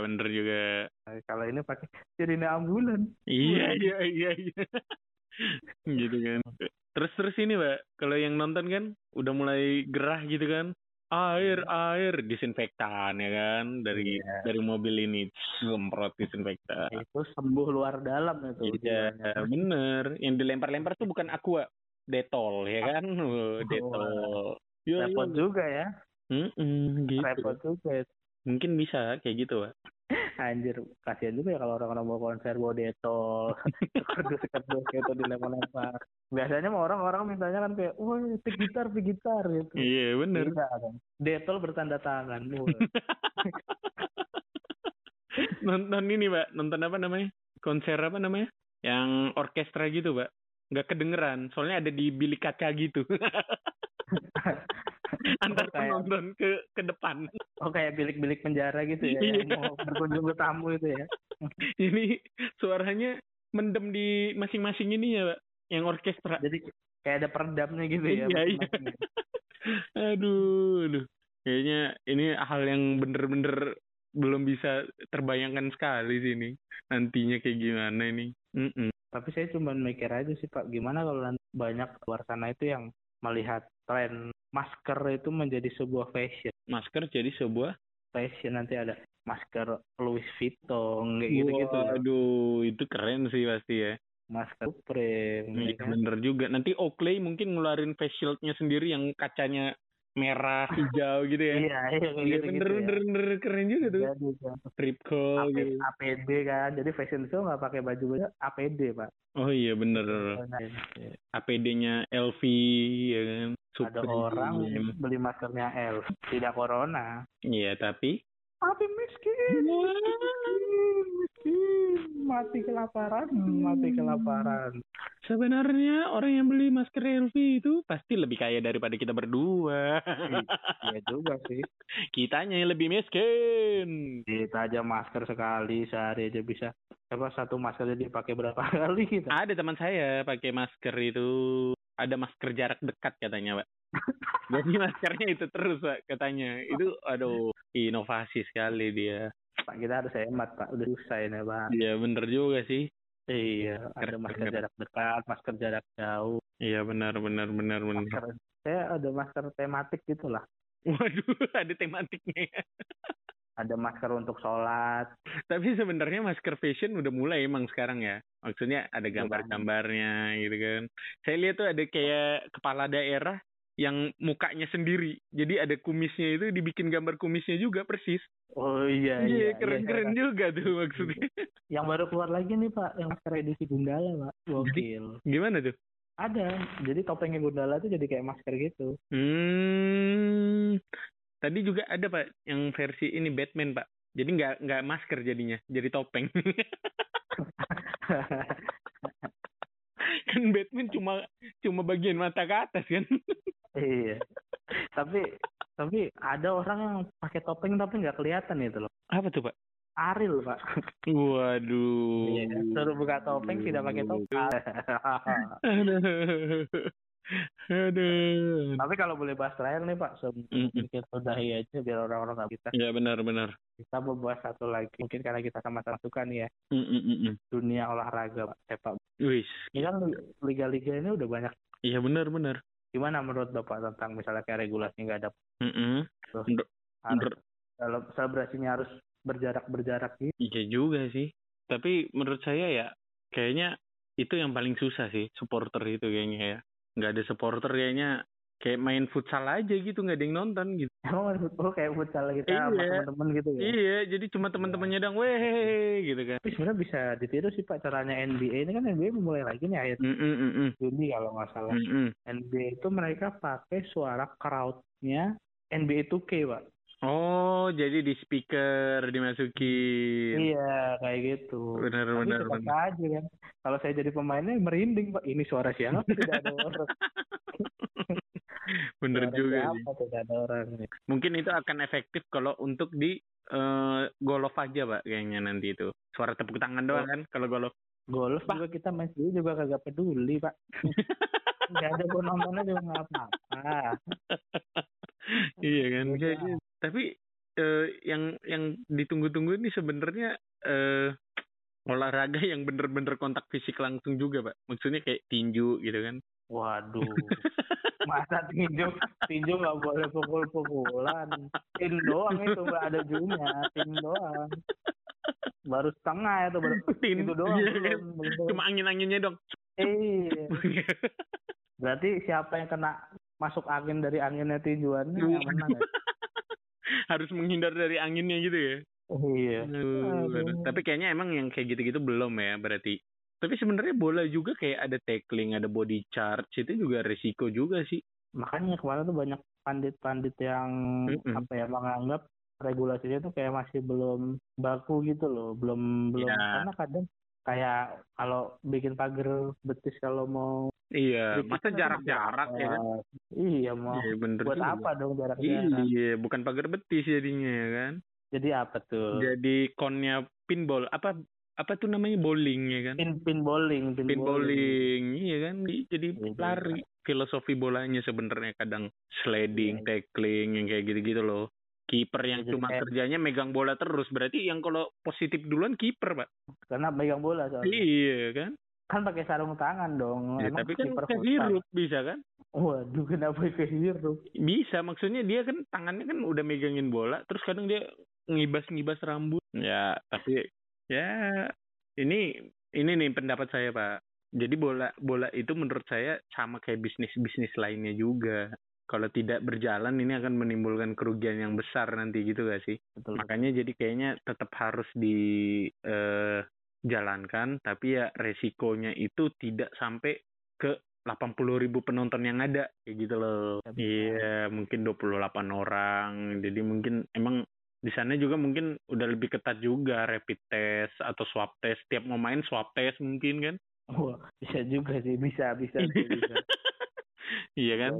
bener juga. Nah, Kalau ini pakai sirine ambulan. Iya, iya, iya, iya. gitu kan. Terus terus ini, Pak, kalau yang nonton kan udah mulai gerah gitu kan. Air, air, disinfektan ya kan dari Iya. dari mobil ini semprot disinfektan. Itu sembuh luar dalam itu. Iya, bener. Yang dilempar-lempar tuh bukan aqua, detol ya kan? Oh, detol. Ya, Repot ya. juga ya. Mm-mm, gitu. Repot juga. Mungkin bisa kayak gitu, Pak. Anjir, kasihan juga ya kalau orang-orang mau konser bawa detol, kerdus-kerdus gitu dilempar-lempar. Biasanya mah orang-orang mintanya kan kayak, wah, pik gitar, pik gitar gitu. Iya, bener. Tidak kan. Detol bertanda tangan. Nonton ini pak nonton apa namanya konser apa namanya yang orkestra gitu pak nggak kedengeran soalnya ada di bilik kaca gitu antar Oh, kayak- penonton ke ke depan Oh kayak bilik-bilik penjara gitu ya, Iya. yang mau berkunjung ke tamu itu ya. ini suaranya mendem di masing-masing ini ya pak yang orkestra Jadi kayak ada peredamnya gitu ya. Iya, iya. masing-masing. aduh aduh kayaknya ini hal yang bener-bener belum bisa terbayangkan sekali sih ini nantinya kayak gimana ini Mm-mm. Tapi saya cuma mikir aja sih Pak, gimana kalau nanti banyak luar sana itu yang melihat tren masker itu menjadi sebuah fashion. masker jadi sebuah Fashion nanti ada masker Louis Vuitton kayak gitu-gitu. Waduh, itu keren sih pasti ya. Masker Supreme. ya Iya, kan? bener juga. Nanti Oakley mungkin ngeluarin face shield-nya sendiri yang kacanya merah, hijau gitu ya. Iya, iya bener, ya. bener, bener, keren juga tuh. Jadi kan, Tripco AP gitu. APD kan, jadi fashion show nggak pakai baju baju APD Pak. Oh iya bener. Iya. APD-nya LV, ya kan. Ada Supreme. orang beli maskernya L, tidak corona. Iya, tapi Tapi miskin, miskin, miskin, mati kelaparan, mati kelaparan. sebenarnya orang yang beli masker LV itu pasti lebih kaya daripada kita berdua. Iya juga sih. Kitanya yang lebih miskin. Kita aja masker sekali sehari aja bisa. Apa satu masker jadi pakai berapa kali kita? Ada teman saya pakai masker itu ada masker jarak dekat katanya, Pak. Jadi maskernya itu terus, Pak, katanya. Itu aduh, inovasi sekali dia. Pak kita harus hemat Pak, udah susah ini Pak. Iya, bener juga sih. Iya, ada Keren, masker keren. jarak dekat, masker jarak jauh. Iya, benar benar benar benar. Masker, saya ada masker tematik gitu lah. Waduh, ada tematiknya. ya. Ada masker untuk sholat. Tapi sebenarnya masker fashion udah mulai emang sekarang ya. Maksudnya ada gambar-gambarnya gitu kan. Saya lihat tuh ada kayak kepala daerah yang mukanya sendiri. Jadi ada kumisnya itu dibikin gambar kumisnya juga persis. Oh iya Iya, iya. keren-keren juga tuh maksudnya. Yang baru keluar lagi nih Pak, yang masker edisi Gundala Pak. Gokil. Gimana tuh? Ada. Jadi topengnya Gundala tuh jadi kayak masker gitu. Hmm. Tadi juga ada Pak yang versi ini Batman Pak. Jadi nggak nggak masker jadinya, jadi topeng. kan Batman cuma cuma bagian mata ke atas kan. iya. tapi tapi ada orang yang pakai topeng tapi nggak kelihatan itu loh. Apa tuh Pak? Aril Pak. Waduh. Iya. Suruh buka topeng tidak pakai topeng. Aduh. Tapi kalau boleh bahas terakhir nih Pak, sebelum Mm-mm. kita udahi aja biar orang-orang nggak kita. Ya benar-benar. Kita mau bahas satu lagi. Mungkin karena kita sama-sama suka nih ya Mm-mm-mm. dunia olahraga Pak, sepak. Wis. Ini kan liga-liga ini udah banyak. Iya benar-benar. Gimana menurut Bapak tentang misalnya kayak regulasi nggak ada Mm-mm. harus, Menur- kalau selebrasinya harus berjarak-berjarak gitu. Iya juga sih. Tapi menurut saya ya kayaknya itu yang paling susah sih supporter itu kayaknya ya. Nggak ada supporter kayaknya kayak main futsal aja gitu nggak ada yang nonton gitu. Emang main football kayak futsal kita sama Iya. teman-teman gitu ya. Iya, jadi cuma teman-temannya dong, weh gitu kan. Tapi sebenarnya bisa ditiru sih Pak caranya NBA ini kan NBA mulai lagi nih akhir Mm -mm, mm Juni kalau nggak salah. -mm. NBA itu mereka pakai suara crowd-nya NBA 2K Pak. Oh, jadi di speaker dimasukin. Iya, kayak gitu. Benar Tapi benar aja kan. Kalau saya jadi pemainnya merinding, Pak. Ini suara siapa? Tidak ada orang. Bener Suara juga sih. siapa? Tidak ada orang. Mungkin itu akan efektif kalau untuk di eh, golf aja, Pak, kayaknya nanti itu. Suara tepuk tangan doang kan kalau golf. Golf Pak. juga kita main sendiri juga kagak peduli, Pak. Nggak ada gue nontonnya juga nggak apa-apa. iya kan. Beda. Tapi eh, yang yang ditunggu-tunggu ini sebenarnya eh olahraga yang bener-bener kontak fisik langsung juga, Pak. Maksudnya kayak tinju gitu kan. Waduh. Masa tinju, tinju nggak boleh pukul-pukulan. Tim doang itu nggak ada junya, tim doang. Baru setengah itu baru Tin, itu doang. iya kan? belum. Cuma angin-anginnya dong. Eh, berarti siapa yang kena masuk angin dari anginnya tinjuannya yang menang ya? Harus menghindar dari anginnya gitu ya. Iya. Aduh, Aduh. Tapi kayaknya emang yang kayak gitu-gitu belum ya berarti. Tapi sebenarnya bola juga kayak ada tackling, ada body charge itu juga resiko juga sih. Makanya kemarin tuh banyak pandit-pandit yang Mm-mm. apa ya menganggap regulasinya tuh kayak masih belum baku gitu loh, belum belum Iya. karena kadang kayak kalau bikin pagar betis kalau mau Iya, bikin masa kan jarak-jarak ya kan? Iya mau Iya, bener buat juga. apa dong jarak-jarak? Iya, bukan pagar betis jadinya ya kan. Jadi apa tuh? Jadi konnya pinball apa apa tuh namanya bowling ya kan? Pin pin bowling, pin, Pin bowling, iya kan? Jadi Iya. lari. Filosofi bolanya sebenarnya kadang sliding, Iya. tackling yang kayak gitu-gitu loh. Kiper yang Jadi cuma kayak- kerjanya megang bola terus, berarti yang kalau positif duluan kiper, Pak. Karena megang bola soalnya. Iya kan? Kan pakai sarung tangan dong. Ya, Emang tapi kan kehirup bisa kan? Waduh, kenapa kehirup? Bisa, maksudnya dia kan tangannya kan udah megangin bola, terus kadang dia ngibas-ngibas rambut. Ya, tapi ya ini ini nih pendapat saya, Pak. Jadi bola bola itu menurut saya sama kayak bisnis-bisnis lainnya juga. Kalau tidak berjalan ini akan menimbulkan kerugian yang besar nanti gitu gak sih? Betul. Makanya jadi kayaknya tetap harus dijalankan, tapi ya resikonya itu tidak sampai ke 80 ribu penonton yang ada kayak gitu loh. Ya. Iya, mungkin 28 orang. Jadi mungkin emang di sana juga mungkin udah lebih ketat juga rapid test atau swab test. Tiap mau main swab test mungkin kan? Wah, bisa juga sih, bisa, bisa, bisa. Iya kan?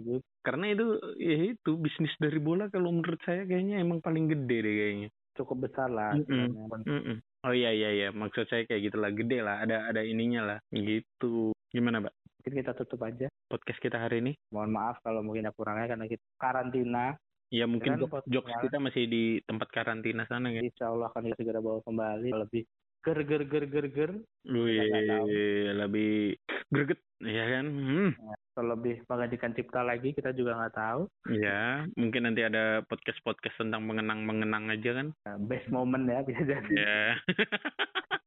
Karena itu ya itu bisnis dari bola kalau menurut saya kayaknya emang paling gede deh kayaknya. Cukup besar lah. Mm-mm. sebenarnya. Mm-mm. Oh iya iya iya, maksud saya kayak gitulah gede lah, ada ada ininya lah, gitu. Gimana, Mbak? Mungkin kita tutup aja. Podcast kita hari ini? Mohon maaf kalau mungkin ada kurangnya karena kita karantina. Ya mungkin Kan, jok- jokes ya. kita masih di tempat karantina sana kan. Insya Allah akan kita segera bawa kembali lebih ger ger ger ger ger Wih, lebih greget, ya kan? Hmm. Atau lebih menggantikan cipta lagi kita juga nggak tahu Ya, mungkin nanti ada podcast-podcast tentang mengenang-mengenang aja kan? Nah, best moment ya bisa jadi Ya.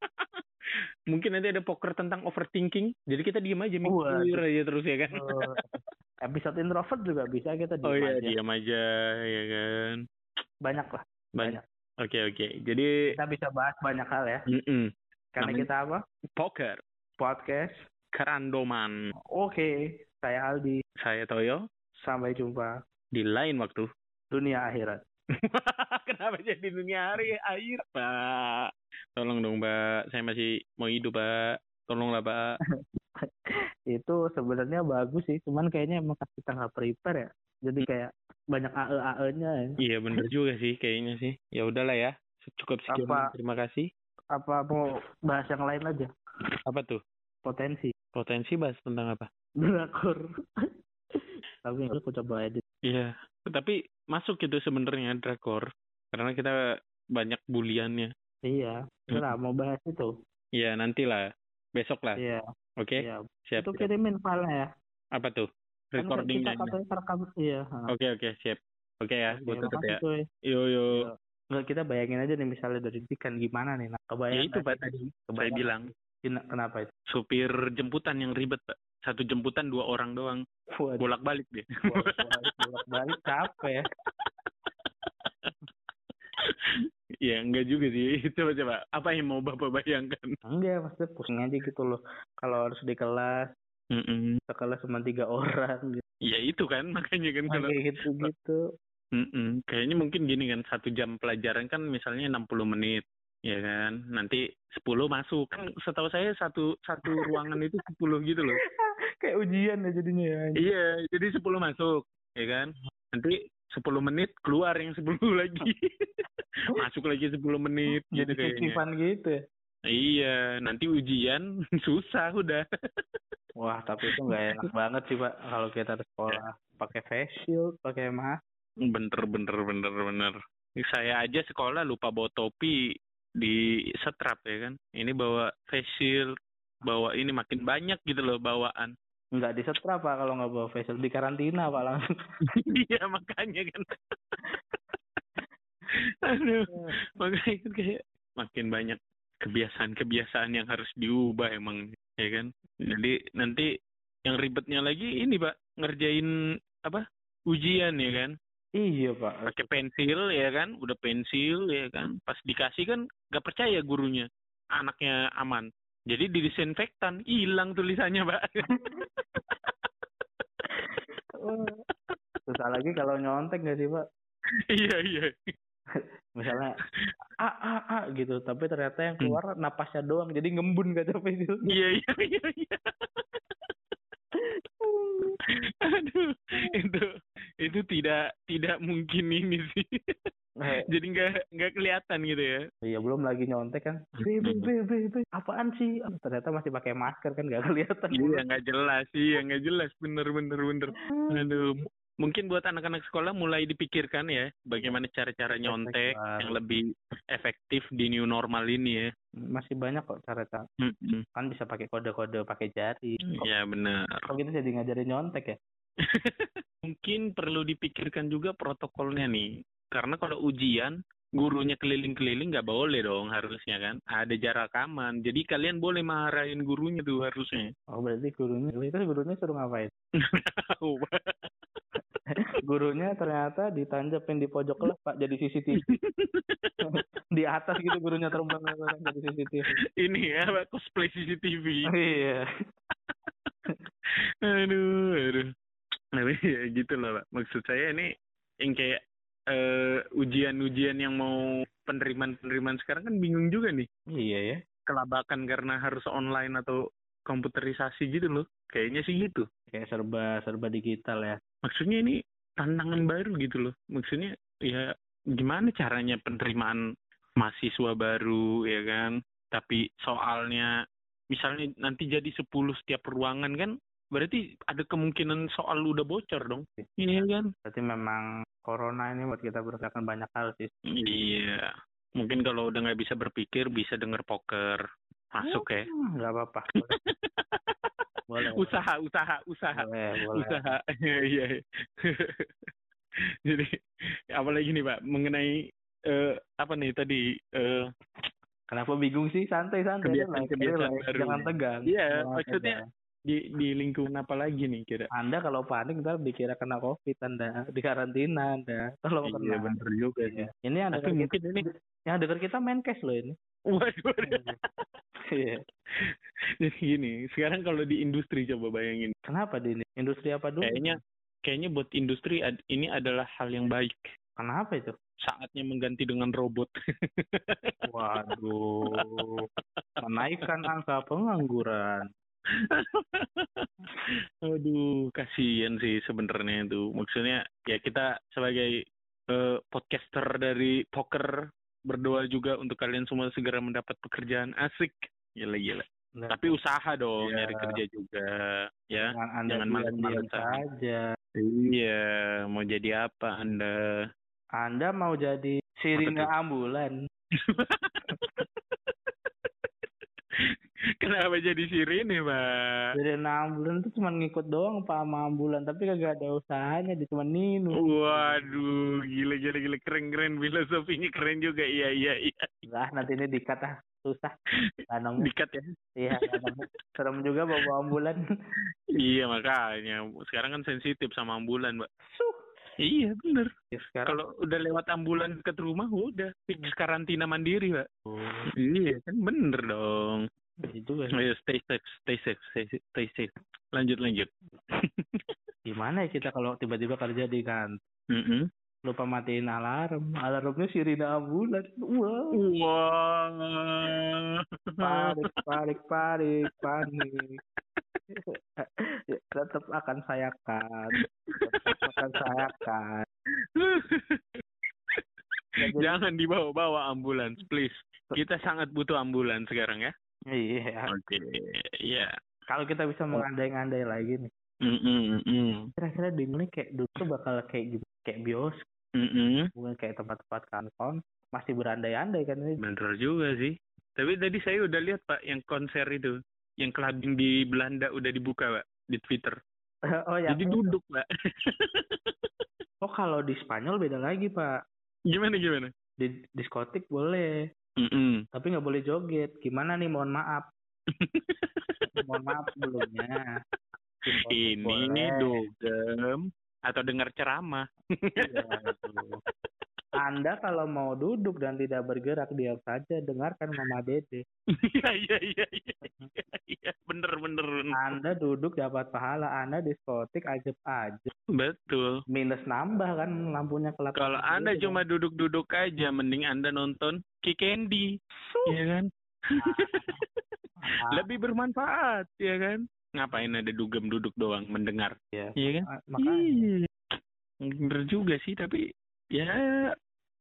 mungkin nanti ada poker tentang overthinking. Jadi kita diem aja mikir aja terus ya kan? Oh, episode introvert juga bisa kita Oh diem iya, aja. diam aja ya kan. banyak lah Banyak. Oke oke. Jadi kita bisa bahas banyak hal ya mm-mm. karena Namanya- kita apa poker podcast kerandoman. oke saya Aldi Saya Toyo sampai jumpa di lain waktu. dunia akhirat Kenapa jadi dunia hari air, Pak? Tolong dong, Pak. Saya masih mau hidup, Pak. Tolonglah, Pak. itu sebenarnya bagus sih cuman kayaknya emang kita nggak prepare ya jadi kayak banyak AE AE nya ya. Iya, bener juga sih kayaknya sih. Ya udahlah ya. Cukup sekian. Apa? Terima kasih. apa mau bahas yang lain aja Apa tuh? potensi Potensi bahas tentang apa? drakor tapi aku coba edit Iya, tapi masuk itu sebenarnya drakor karena kita banyak buliannya. iya Nggak, mau bahas itu Iya, nantilah. Besok lah. iya Oke, iya siap. itu kirimin filenya ya Apa tuh? Kan Recordingnya. kita katanya rekam iya. Oke, oke, siap. Oke ya, gue tutup ya. cuy. Yo, yo. Nggak, kita bayangin aja nih misalnya dari Dikan gimana nih nah, Ya kebayang itu, Pak, sih? tadi. Saya Kebayang bilang. Kenapa itu? Supir jemputan yang ribet pak. Satu jemputan dua orang doang. Waduh, bolak balik dia. Bolak- bolak-balik capek. Ya enggak juga sih. Coba coba. Apa yang mau bapak bayangkan? Enggak maksudnya pusing aja gitu loh. Kalau harus di kelas. Mm-mm. sekelas cuma tiga orang. Gitu ya itu kan. Makanya kan kalau kayak gitu gitu Mm-mm. Kayaknya mungkin gini kan, satu jam pelajaran kan misalnya 60 menit, ya kan? Nanti 10 masuk. Kan setahu saya satu satu ruangan itu 10 gitu loh. Kayak ujian ya jadinya ya. Iya, jadi 10 masuk, ya kan? Nanti 10 menit keluar yang 10 lagi. masuk lagi 10 menit gitu kayaknya. Gitu ya. Iya, nanti ujian susah udah. Wah, tapi itu nggak enak banget sih, Pak. Kalau kita di sekolah pakai face shield, pakai mask. Bener, bener, bener, bener. Saya aja sekolah lupa bawa topi di setrap ya kan. Ini bawa face shield, bawa ini makin banyak gitu loh bawaan. Nggak di setrap, Pak, kalau nggak bawa face shield. Di karantina, Pak, langsung. Iya makanya kan. Aduh, makanya kan kayak makin banyak kebiasaan-kebiasaan yang harus diubah emang ya kan. Jadi nanti yang ribetnya lagi ini pak ngerjain apa ujian ya kan Iya, Pak. pakai pensil ya kan udah pensil ya kan pas dikasih kan nggak percaya gurunya anaknya aman jadi didisinfektan hilang tulisannya pak Susah lagi kalau nyontek nggak sih, Pak? iya iya Misalnya, a, a, a, gitu. Tapi ternyata yang keluar napasnya doang. Jadi ngembun gak face shield. iya iya iya iya aduh itu itu tidak tidak mungkin ini sih Eh, jadi nggak nggak kelihatan gitu ya Iya belum lagi nyontek kan. Be, be, be, be, be. Apaan sih? Ternyata masih pakai masker kan nggak kelihatan. iya nggak jelas iya nggak jelas bener bener bener aduh mungkin buat anak-anak sekolah mulai dipikirkan ya bagaimana cara-cara nyontek Efektif. yang lebih efektif di new normal ini ya Masih banyak kok cara-cara. Mm-mm. Kan bisa pakai kode-kode pakai jari. Kok, ya benar kok kita jadi ngajarin nyontek ya? mungkin perlu dipikirkan juga protokolnya nih karena kalau ujian gurunya keliling-keliling nggak boleh dong harusnya kan ada jarak aman jadi kalian boleh marahin gurunya tuh harusnya Oh berarti gurunya, itu gurunya suruh ngapain? Gurunya ternyata ditanjepin di pojok kelas pak jadi CCTV. di atas gitu gurunya terbang jadi CCTV. ini ya cosplay CCTV iya. aduh aduh tapi ya gitu loh pak. Maksud saya ini yang kayak eh, ujian-ujian yang mau penerimaan-penerimaan sekarang kan bingung juga nih. Iya ya. kelabakan karena harus online atau komputerisasi gitu loh. Kayaknya sih gitu. Kayak serba serba digital ya. maksudnya ini tantangan baru gitu loh. Maksudnya ya gimana caranya penerimaan mahasiswa baru ya kan? Tapi soalnya misalnya nanti jadi 10 setiap ruangan kan berarti ada kemungkinan soal udah bocor dong iya kan Berarti memang corona ini buat kita berasakan banyak hal sih. iya mungkin kalau udah nggak bisa berpikir bisa denger poker masuk ya Hmm, nggak apa-apa. Boleh. usaha usaha usaha Boleh, boleh. usaha iya iya jadi apalagi nih pak mengenai eh, apa nih tadi eh, Kenapa bingung sih? Santai-santai. Kebiasaan-kebiasaan relax, baru. Jangan tegang. Iya, maksudnya tegang. Di di lingkungan apa lagi nih kira Anda kalau panik ntar dikira kena covid Anda di karantina Anda. Tolong iya kena. bener juga Iya. sih Ini yang tapi dekat mungkin ini kita, yang dekat kita main cash loh ini. waduh Iya. jadi gini sekarang kalau di industri coba bayangin Kenapa di ini? Industri apa dulu? kayaknya kayaknya buat industri ad- ini adalah hal yang baik Kenapa itu? saatnya mengganti dengan robot Waduh. Menaikkan angka pengangguran. Aduh, kasihan sih sebenarnya itu. Maksudnya ya kita sebagai eh, podcaster dari poker berdoa juga untuk kalian semua segera mendapat pekerjaan asik. Gila gila. Nah, Tapi usaha dong Iya. nyari kerja juga ya. jangan jangan diam-diam malas-malasan. saja. Iya, mau jadi apa Anda? Anda mau jadi sirine ambulan. Kenapa jadi sirine, Pak? Sirine ambulan itu cuma ngikut doang Pak sama ambulan, tapi kagak ada usahanya, dia cuma ninu. Waduh, gila gila gila keren keren filosofinya keren juga. Iya iya iya. Lah nanti ini dikata susah. Tanam Dikat ya. iya. Serem juga bawa ambulan. Iya makanya sekarang kan sensitif sama ambulan, Mbak. Suh. Iya bener. Ya, sekarang Kalau udah lewat ambulan dekat rumah udah fix karantina mandiri, Mbak. oh, Iya kan bener dong. Itu kan. Stay safe, stay safe, stay safe, stay safe. Lanjut lanjut. Gimana ya kita kalau tiba-tiba kerja di kan Mm-mm. lupa matiin alarm. Alarmnya sirine ambulan. Wah. Wah. Panik, panik, panik, panik. Ya, Tetap akan saya kan. Tetap akan saya kan. Jangan dibawa-bawa ambulans, please. Kita sangat butuh ambulans sekarang ya. Iya. Oke, iya. Kalau kita bisa mengandai-ngandai lagi nih. Mm -mm, Kira-kira di ini kayak dulu tuh bakal kayak gitu. Kayak bios. mm, mm. Mungkin kayak tempat-tempat kantor. Masih berandai-andai kan ini. Bener juga sih. Tapi tadi saya udah lihat Pak yang konser itu, yang clubbing di Belanda udah dibuka Pak di Twitter. oh ya. Jadi duduk Pak. Oh kalau di Spanyol beda lagi pak. gimana gimana? Di diskotik boleh, Mm -mm. tapi nggak boleh joget. Gimana nih? Mohon maaf. Mohon maaf sebelumnya. Ini boleh. dugem atau dengar ceramah. Iya. Anda kalau mau duduk dan tidak bergerak diam saja dengarkan Mama Dede. Iya iya iya iya. Iya bener bener. bener. Anda duduk dapat pahala, Anda diskotik ajeb aja. Betul. Minus nambah kan lampunya kelap. Kalau Anda cuma duduk-duduk aja, mending Anda nonton Ki Candy, ya kan? Lebih bermanfaat, ya kan? Ngapain ada dugem duduk doang mendengar, Iya. iya kan? Makanya Iya. Bener juga sih, tapi ya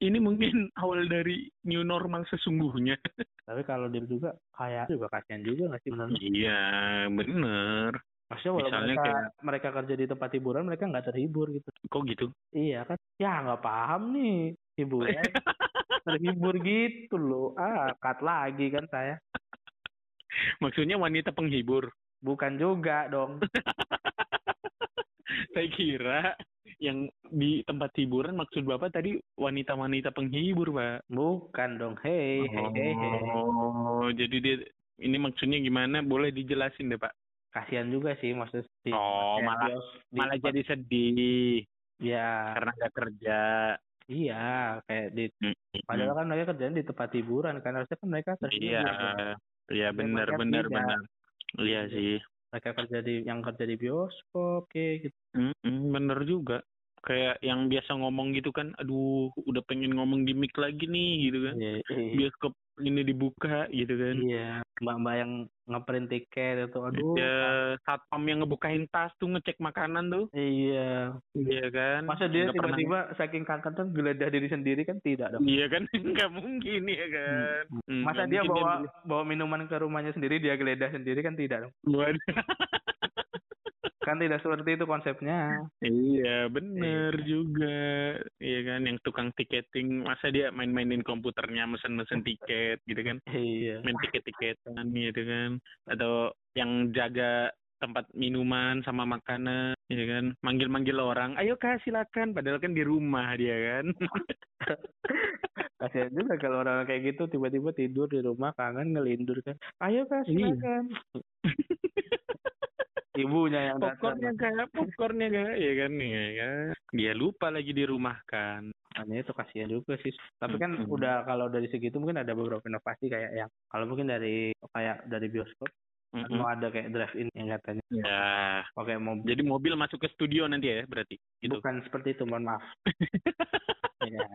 ini mungkin awal dari new normal sesungguhnya. tapi kalau dia juga kayak juga kasihan juga nggak sih benar iya, bener. Maksudnya walaupun Misalnya mereka, kayak- mereka kerja di tempat hiburan, mereka nggak terhibur gitu. Kok gitu? Iya kan? Ya nggak paham nih hiburan. terhibur gitu loh. Ah, cut lagi kan saya. Maksudnya wanita penghibur. Bukan juga dong. Saya kira yang di tempat hiburan maksud Bapak tadi wanita-wanita penghibur, Pak. Bukan dong. Hei, hei, hei, hei. Oh, jadi dia ini maksudnya gimana? Boleh dijelasin deh, Pak. Kasihan juga sih maksudnya. di- Oh, malah- di Malah jadi sedih Ya, karena nggak kerja. iya. Kayak di Mm-mm. Padahal kan mereka kerjaan di tempat hiburan kan harusnya kan mereka terhibur. Iya, iya benar benar benar. Iya sih. Mereka kerja di yang kerja di bioskop kayak gitu. Mm-mm, bener juga. Kayak yang biasa ngomong gitu kan, aduh udah pengen ngomong di mic lagi nih gitu kan. Iya, iya. Bioskop ini dibuka gitu kan. Iya, mbak-mbak yang ngeprint tiket itu, aduh. Ya, satpam yang ngebukain tas tuh ngecek makanan tuh. Iya. Iya kan? Masa dia Nggak pernah- tiba-tiba saking kangen tuh geledah diri sendiri kan tidak dong. Iya kan? Nggak mungkin ya kan? Hmm, Masa nggak dia bawa bawa minuman ke rumahnya sendiri dia geledah sendiri kan tidak dong. Waduh. Kan tidak seperti itu konsepnya. Iya bener juga Iya kan yang tukang tiketing Masa dia main-mainin komputernya Mesen-mesen tiket gitu kan Iya. Main tiket-tiketan gitu kan Atau yang jaga tempat minuman sama makanan ya kan manggil-manggil orang ayo kak silakan padahal kan di rumah dia kan Kasihan juga kalau orang kayak gitu tiba-tiba tidur di rumah kangen ngelindur kan. Ayo kak Iya. Ibunya yang popcornnya kak popcornnya kak ya kan ya kan dia lupa lagi di rumah kan Makanya itu kasihan juga sih. Tapi kan Mm-mm. udah kalau dari segitu mungkin ada beberapa inovasi kayak yang kalau mungkin dari kayak dari bioskop kan Mm-mm. mau ada kayak drive-in yang katanya ya pakai mobil. jadi mobil masuk ke studio nanti ya berarti gitu Bukan seperti itu, mohon maaf. ya.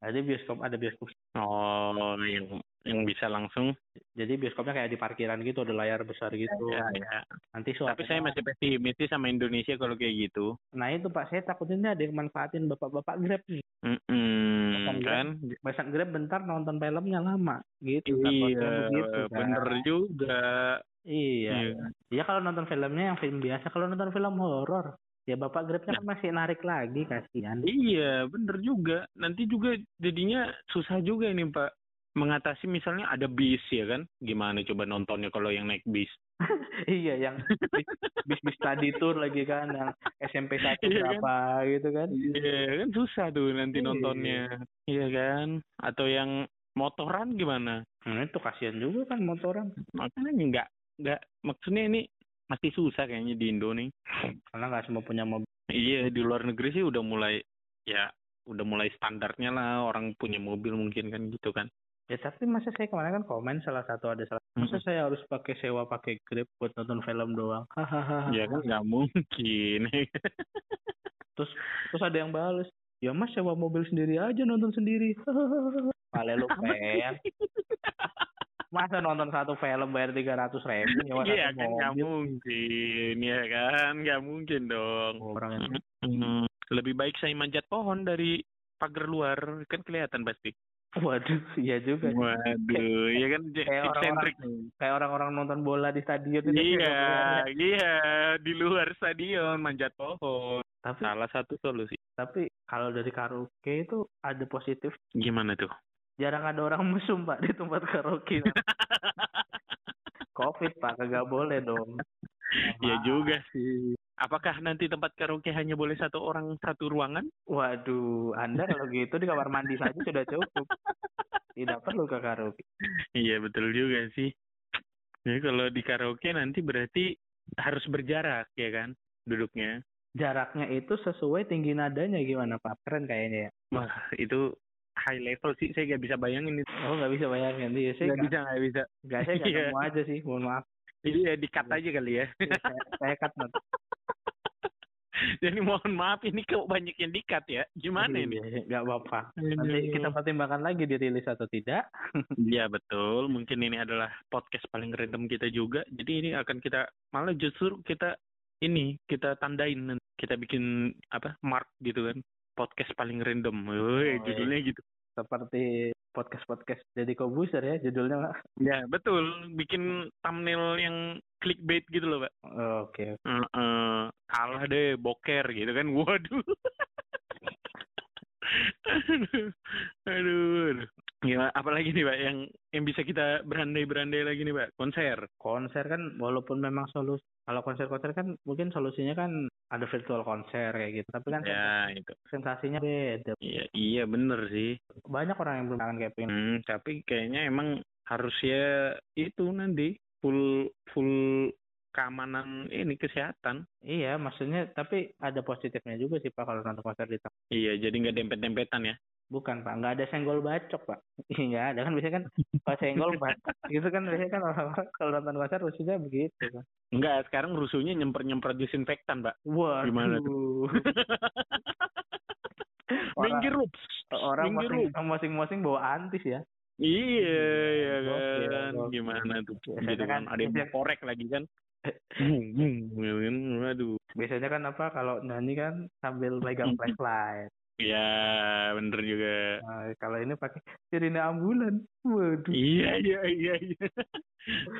Jadi bioskop ada bioskop. Oh, yang yang bisa langsung. Jadi bioskopnya kayak di parkiran gitu, ada layar besar gitu. Ya, ya. Nanti Tapi suaranya. saya masih pesimis sih sama Indonesia kalau kayak gitu. Nah itu Pak, saya takutnya ini ada yang manfaatin bapak-bapak Grab nih. Mm-mm, Bukan kan? Pesan Grab bentar nonton filmnya lama. Gitu. Iya, begitu, kan. bener juga. Iya. Iya. Iya kalau nonton filmnya yang film biasa, kalau nonton film horor, ya bapak Grabnya kan masih narik lagi kasihan. Iya, bener juga. Nanti juga jadinya susah juga ini Pak. Mengatasi misalnya ada bis ya kan? Gimana coba nontonnya kalau yang naik bis? iya, yang bis bis tadi tour lagi kan, yang SMP satu Iya kan? berapa gitu kan. Iya, kan susah tuh nanti Iya. nontonnya. Iya kan? Atau yang motoran gimana? Nah itu kasihan juga kan motoran, Makanya nggak nggak maksudnya ini masih susah kayaknya di Indo nih. karena nggak semua punya mobil. Iya di luar negeri sih udah mulai ya udah mulai standarnya lah orang punya mobil mungkin kan gitu kan. Ya tapi masa saya kemarin kan komen salah satu ada salah. Masa saya harus pakai sewa pakai Grab buat nonton film doang? Hahaha. Ya kan nggak mungkin. Terus terus ada yang balas. Ya mas sewa mobil sendiri aja nonton sendiri. Pale lu. Masa nonton satu film bayar tiga ratus ribu nyewa Iya satu kan nggak mungkin, ya kan nggak mungkin dong. Orang yang Hmm, Lebih baik saya manjat pohon dari pagar luar, kan kelihatan pasti. Waduh, iya juga. Waduh, ya kan Kayak eksentrik. Kayak orang-orang nonton bola di stadion itu. Iya, iya di luar stadion manjat pohon. Tapi Salah satu solusi. tapi kalau dari karaoke itu ada positif. Gimana tuh? Jarang ada orang mesum pak di tempat karaoke. Covid pak, kagak boleh dong. Ya juga sih. Apakah nanti tempat karaoke hanya boleh satu orang satu ruangan? Waduh, Anda kalau gitu di kamar mandi saja sudah cukup. Tidak perlu ke karaoke. Iya betul juga sih. Jadi kalau di karaoke nanti berarti harus berjarak ya kan duduknya. Jaraknya itu sesuai tinggi nadanya gimana Pak? Keren kayaknya ya. Wah itu high level sih saya nggak bisa bayangin itu. Oh nggak bisa bayangin. Iya, saya Nggak nggak bisa nggak bisa. nggak saya nggak Iya. nemu aja sih. Mohon maaf. Jadi ya di cut aja kali ya. saya, saya cut nanti. Jadi mohon maaf ini kok banyak yang di cut ya. Gimana ini? Iya, Nggak apa-apa. Nanti kita pertimbangkan lagi dirilis atau tidak. Iya betul. Mungkin ini adalah podcast paling random kita juga. Jadi ini akan kita malah justru kita ini kita tandain nanti. kita bikin apa mark gitu kan podcast paling random. Woi, Oh, judulnya gitu. Seperti podcast-podcast jadi kobuser ya judulnya Pak. Ya betul. Bikin thumbnail yang clickbait gitu loh, Pak. Oke. Heeh. kalah deh boker gitu kan. Waduh. aduh, aduh, aduh. Gimana, apalagi nih Pak yang yang bisa kita berandai-berandai lagi nih Pak? Konser. Konser kan walaupun memang solusi kalau konser-konser kan mungkin solusinya kan ada virtual konser kayak gitu. Tapi kan Ya, itu. sensasinya beda. Iya, iya bener sih. Banyak orang yang belum kangen kayak pengen. Hmm, tapi kayaknya emang harusnya itu nanti full full keamanan ini kesehatan. Iya, maksudnya tapi ada positifnya juga sih Pak kalau nonton konser di tempat. Iya, jadi nggak dempet-dempetan ya. Bukan Pak, nggak ada senggol bacok Pak. Iya, ada kan biasanya kan kalau senggol bacok gitu kan biasanya kan orang-orang kalau nonton konser rusuhnya begitu kan. Enggak, sekarang rusuhnya nyemper-nyemper disinfektan, Pak. Wah, Gimana orang, Minggir lu. orang masing-masing bawa antis ya. Iya, iya Gokil, kan. gokil. Gimana tuh? Gitu kan. kan- Ada yang korek lagi kan. Hmm, hmm, kan. Waduh. Biasanya kan apa kalau nyanyi kan sambil megang flashlight. Ya, bener juga. Nah, kalau ini pakai sirine ambulan. Waduh. Iya, iya, iya, iya.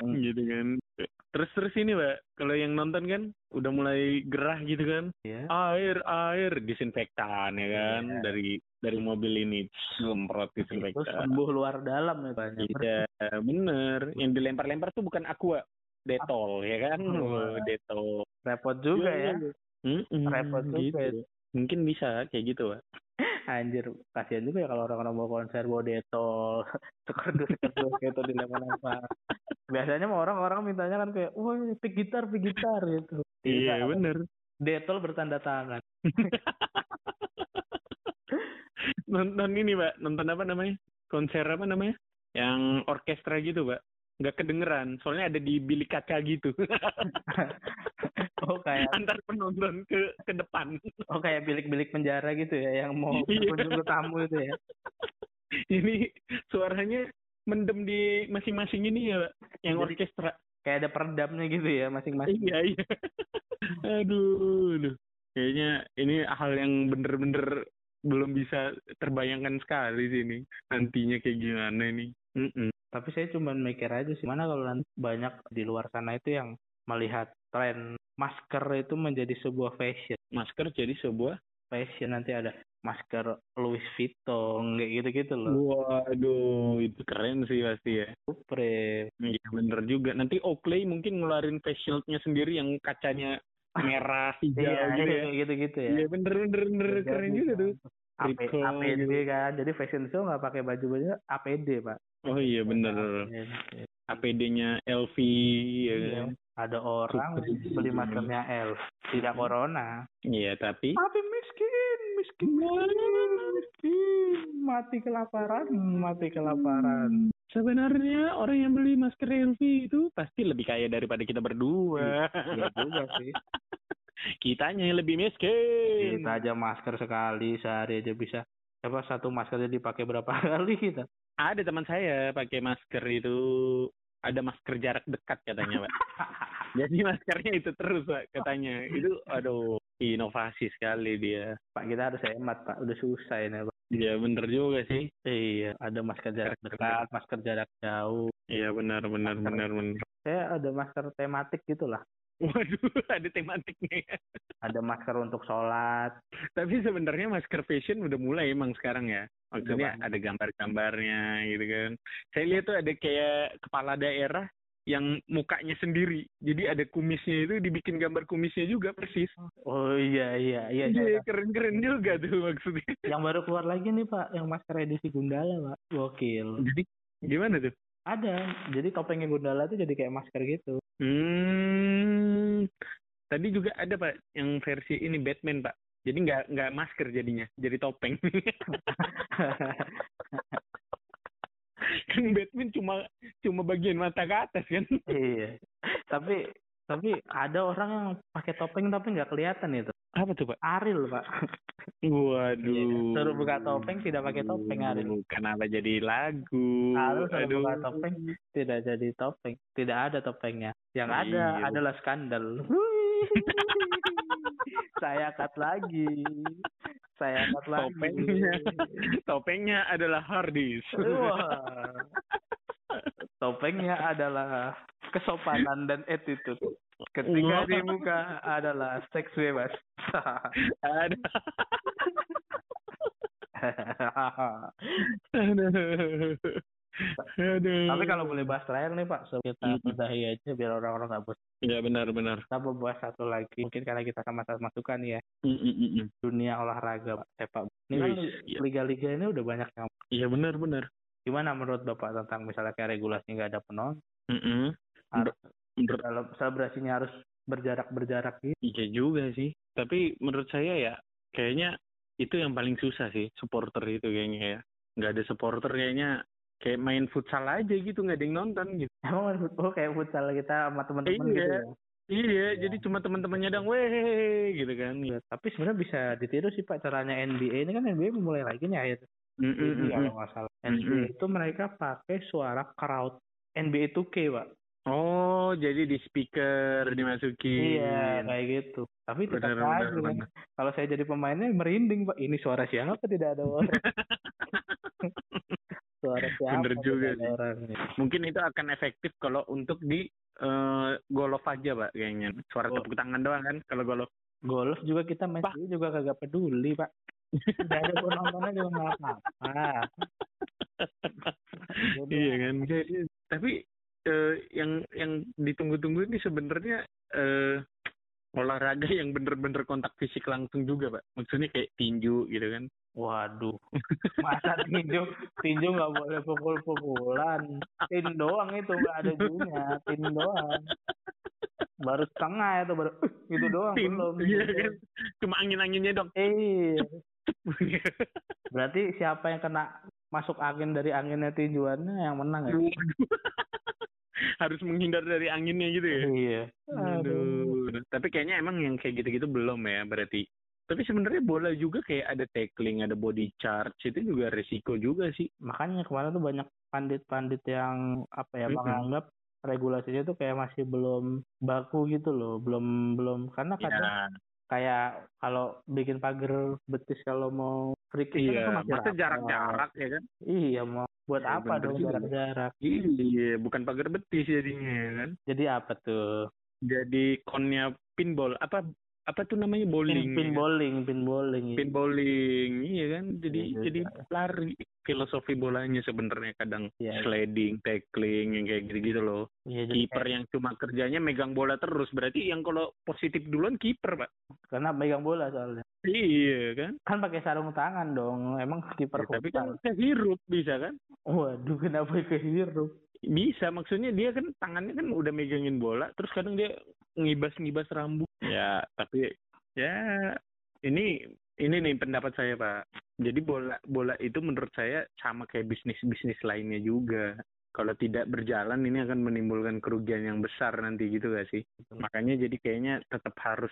Hmm. gitu kan. Terus terus ini, Pak. Kalau yang nonton kan udah mulai gerah gitu kan. Ya. Air, air disinfektan ya kan Iya. dari dari mobil ini semprot disinfektan. sembuh luar dalam ya banyak. Iya, bener. Yang dilempar-lempar tuh bukan aqua, detol ya kan. Oh. Detol. Repot juga ya. Mm-mm, Repot juga gitu. Mungkin bisa kayak gitu, Pak. Anjir, kasihan juga ya kalau orang-orang mau konser bawa detol, sekerdus-sekerdus gitu dilempar-lempar. Biasanya mah orang-orang mintanya kan kayak, wah pick gitar, pick gitar gitu. Iya, Tidak, bener. Detol bertanda tangan. Nonton ini, Pak. Nonton apa namanya? Konser apa namanya? Yang orkestra gitu, Pak. Nggak kedengeran. Soalnya ada di bilik kaca gitu. Oh kayak, Antar penonton ke ke depan. oh kayak bilik-bilik penjara gitu ya, yang mau Iya. berkunjung ke tamu itu ya. Ini suaranya mendem di masing-masing ini ya, Pak. Yang Jadi- orkestra. Kayak ada peredamnya gitu ya masing-masing. Iya, iya. aduh, aduh. Kayaknya ini hal yang bener-bener belum bisa terbayangkan sekali sih ini. Nantinya kayak gimana ini. Mm-mm. Tapi saya cuma mikir aja sih, mana kalau nanti banyak di luar sana itu yang melihat tren masker itu menjadi sebuah fashion. Masker jadi sebuah Fashion nanti ada masker Louis Vuitton kayak gitu-gitu loh. Waduh, itu keren sih pasti ya. Supreme. Iya bener juga. Nanti Oakley mungkin ngeluarin face shield-nya sendiri yang kacanya merah, hijau Iya, gitu ya. kayak gitu-gitu ya. Iya bener bener bener keren Jadi, juga tuh. AP, APD gitu. kan. Jadi fashion show nggak pakai baju baju APD, Pak. Oh iya bener. Iya. APD-nya LV ya Iya. kan. Ada orang beli maskernya Elf, tidak corona. Iya tapi Tapi miskin, miskin, miskin, mati kelaparan, mati kelaparan. Sebenarnya orang yang beli masker LV itu pasti lebih kaya daripada kita berdua. Iya juga sih. Kitanya yang lebih miskin. Kita aja masker sekali sehari aja bisa. Apa satu maskernya dipakai berapa kali kita? Ada teman saya pakai masker itu ada masker jarak dekat katanya, Pak. Jadi maskernya itu terus, Pak, katanya. Itu aduh, inovasi sekali dia. Pak kita harus hemat Pak. Udah susah ini Pak. Iya, bener juga sih. Iya, ada masker jarak dekat, masker jarak jauh. Iya, benar benar Masker. benar benar. Saya ada masker tematik gitu lah. Waduh, ada tematiknya. Ada masker untuk sholat. Tapi sebenarnya masker fashion udah mulai emang sekarang ya. Maksudnya ada gambar-gambarnya gitu kan. Saya lihat tuh ada kayak kepala daerah yang mukanya sendiri. Jadi ada kumisnya itu dibikin gambar kumisnya juga persis. Oh iya iya iya. Iya, saya keren-keren juga tuh maksudnya. Yang baru keluar lagi nih Pak, yang masker edisi Gundala Pak. Gokil. Jadi gimana tuh? Ada. Jadi topengnya Gundala tuh jadi kayak masker gitu. Hmm. Tadi juga ada Pak yang versi ini Batman Pak. Jadi nggak nggak masker jadinya, jadi topeng. kan Batman cuma cuma bagian mata ke atas kan. iya. Tapi tapi ada orang yang pakai topeng tapi nggak kelihatan itu. Apa tuh Pak? Aril Pak. Waduh. Suruh buka topeng tidak pakai topeng Aril. Kenapa jadi lagu? Aril suruh buka topeng tidak jadi topeng. Tidak ada topengnya. Yang ada Iya. adalah skandal. Saya cut lagi. Saya cut lagi. Topengnya. Topengnya adalah hard disk. Wah. Topengnya adalah kesopanan dan attitude. Ketika di muka adalah seks bebas. Ada. Aduh. Tapi kalau boleh bahas terakhir nih Pak, so kita Hmm. udahi aja biar orang-orang nggak bosan. Ya benar-benar. Kita mau bahas satu lagi. Mungkin karena kita sama-sama masukan ya dunia olahraga Pak, sepak. Ini kan iya. liga-liga ini udah banyak yang. Iya benar-benar. Gimana menurut Bapak tentang misalnya kayak regulasi nggak ada penonton, Mm-mm. harus kalau selebrasinya harus berjarak-berjarak gitu. Iya juga sih. Tapi menurut saya ya kayaknya itu yang paling susah sih supporter itu kayaknya ya. Nggak ada supporter kayaknya kayak main futsal aja gitu nggak ada yang nonton gitu. Emang oh, kayak futsal kita sama teman-teman Iya. gitu ya. Iya, jadi cuma teman-temannya dong, weh gitu kan. Iya, Tapi sebenarnya bisa ditiru sih Pak caranya NBA ini kan NBA mulai lagi nih akhir Mm, mm, mm, kalau mm. nggak salah. NBA itu mereka pakai suara crowd NBA 2K Pak. Oh, jadi di speaker dimasukin. Iya kayak gitu. Tapi tetap Benar, benar, aja kan. benar. Kalau saya jadi pemainnya merinding Pak. Ini suara siapa tidak ada orang. suara siapa Bener juga sih. orang. Mungkin itu akan efektif kalau untuk di eh, golf aja, Pak, kayaknya. Suara Oh. tepuk tangan doang kan kalau golf. Golf juga kita main juga kagak peduli Pak. Tidak ada penontonnya juga apa-apa. Jadi, iya kan Jadi, tapi eh, yang yang ditunggu-tunggu ini sebenarnya eh, olahraga yang bener-bener kontak fisik langsung juga pak. Maksudnya kayak tinju gitu kan. Waduh, masa tinju? Tinju nggak boleh pukul-pukulan, tin doang itu nggak ada junya, tin doang. Baru setengah itu baru "Uh, itu doang Tin, belum. iya kan. Cuma angin-anginnya dong. Eh, berarti siapa yang kena masuk angin dari anginnya tinjuannya yang menang ya? harus menghindar dari anginnya gitu ya Iya. Aduh. Tapi kayaknya emang yang kayak gitu-gitu belum ya berarti. Tapi sebenarnya bola juga kayak ada tackling, ada body charge itu juga resiko juga sih. Makanya kemarin tuh banyak pandit-pandit yang apa ya menganggap regulasinya tuh kayak masih belum baku gitu loh, belum belum karena kadang Ya, kayak kalau bikin pagar betis kalau mau free kick kan itu iya. masih Masa rapat. jarak-jarak ya kan? Iya mau buat Iya, apa dong jarak-jarak? Iya, bukan pagar betis jadinya ya kan. Jadi apa tuh? Jadi konnya pinball apa apa tuh namanya Pin, bowling. pin ya kan? bowling, pin bowling. iya. Pin bowling, iya kan? Jadi Iya, jadi iya. lari filosofi bolanya sebenarnya kadang iya. sliding, tackling yang kayak gitu-gitu loh. Iya, jadi kiper yang cuma kerjanya megang bola terus berarti yang kalau positif duluan kiper pak karena megang bola soalnya. iya kan Kan pakai sarung tangan dong. Emang kiper Ya, tapi kan kehirup bisa kan Waduh, kenapa kehirup? Bisa maksudnya dia kan tangannya kan udah megangin bola terus kadang dia ngibas ngibas rambut ya tapi ya ini ini nih pendapat saya pak. Jadi bola bola itu menurut saya sama kayak bisnis bisnis lainnya juga. Kalau tidak berjalan ini akan menimbulkan kerugian yang besar nanti gitu gak sih? Makanya jadi kayaknya tetap harus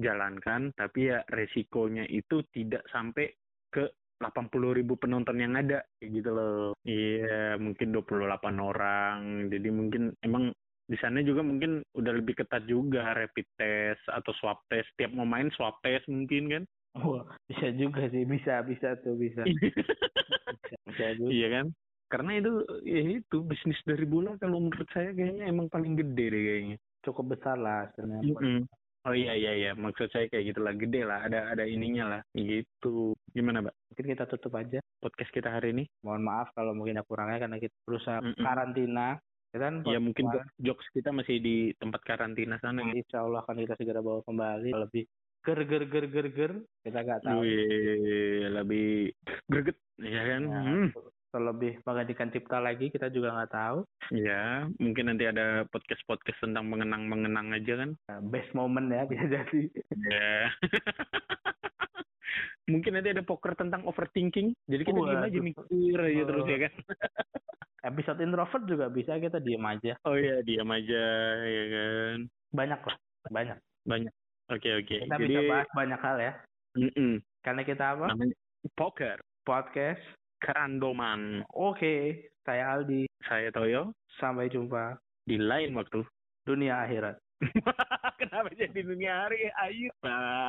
dijalankan, tapi ya resikonya itu tidak sampai ke 80 ribu penonton yang ada kayak gitu loh. Iya, mungkin 28 orang. Jadi mungkin emang di sana juga mungkin udah lebih ketat juga rapid test atau swab test. Tiap mau main swab test mungkin kan? Wah, bisa juga sih, bisa bisa tuh bisa. bisa, bisa juga. iya kan? Karena itu ya itu bisnis dari bola kalau menurut saya kayaknya emang paling gede deh kayaknya. Cukup besar lah sebenarnya. Mm-mm. Oh iya iya iya, maksud saya kayak gitulah gede lah, ada ada ininya lah, gitu. Gimana, Mbak? Mungkin kita tutup aja. Podcast kita hari ini? Mohon maaf kalau mungkin ada kurangnya karena kita berusaha Mm-mm. karantina. Ya kan? Ya mungkin Kemarin, jokes kita masih di tempat karantina sana. ya. Insya Allah akan kita segera bawa kembali lebih ger ger ger ger ger. Kita nggak tahu. Wih, lebih greget, ya kan? Ya, Hmm. Terlebih menggantikan cipta lagi kita juga nggak tahu. Ya, mungkin nanti ada podcast-podcast tentang mengenang-mengenang aja kan? Nah, best moment ya bisa jadi. Ya. mungkin nanti ada poker tentang overthinking. Jadi kita diem aja mikir aja terus ya kan? Episode introvert juga bisa kita diem aja. Oh iya, diam aja ya kan? Banyak lah, banyak. Banyak. Oke oke. Kita Jadi, bisa bahas banyak hal ya. mm-mm. Karena kita apa? namanya poker Podcast. Kerandoman. Oke, saya Aldi. Saya Toyo Sampai jumpa di lain waktu. dunia akhirat. Kenapa jadi dunia hari? Nah.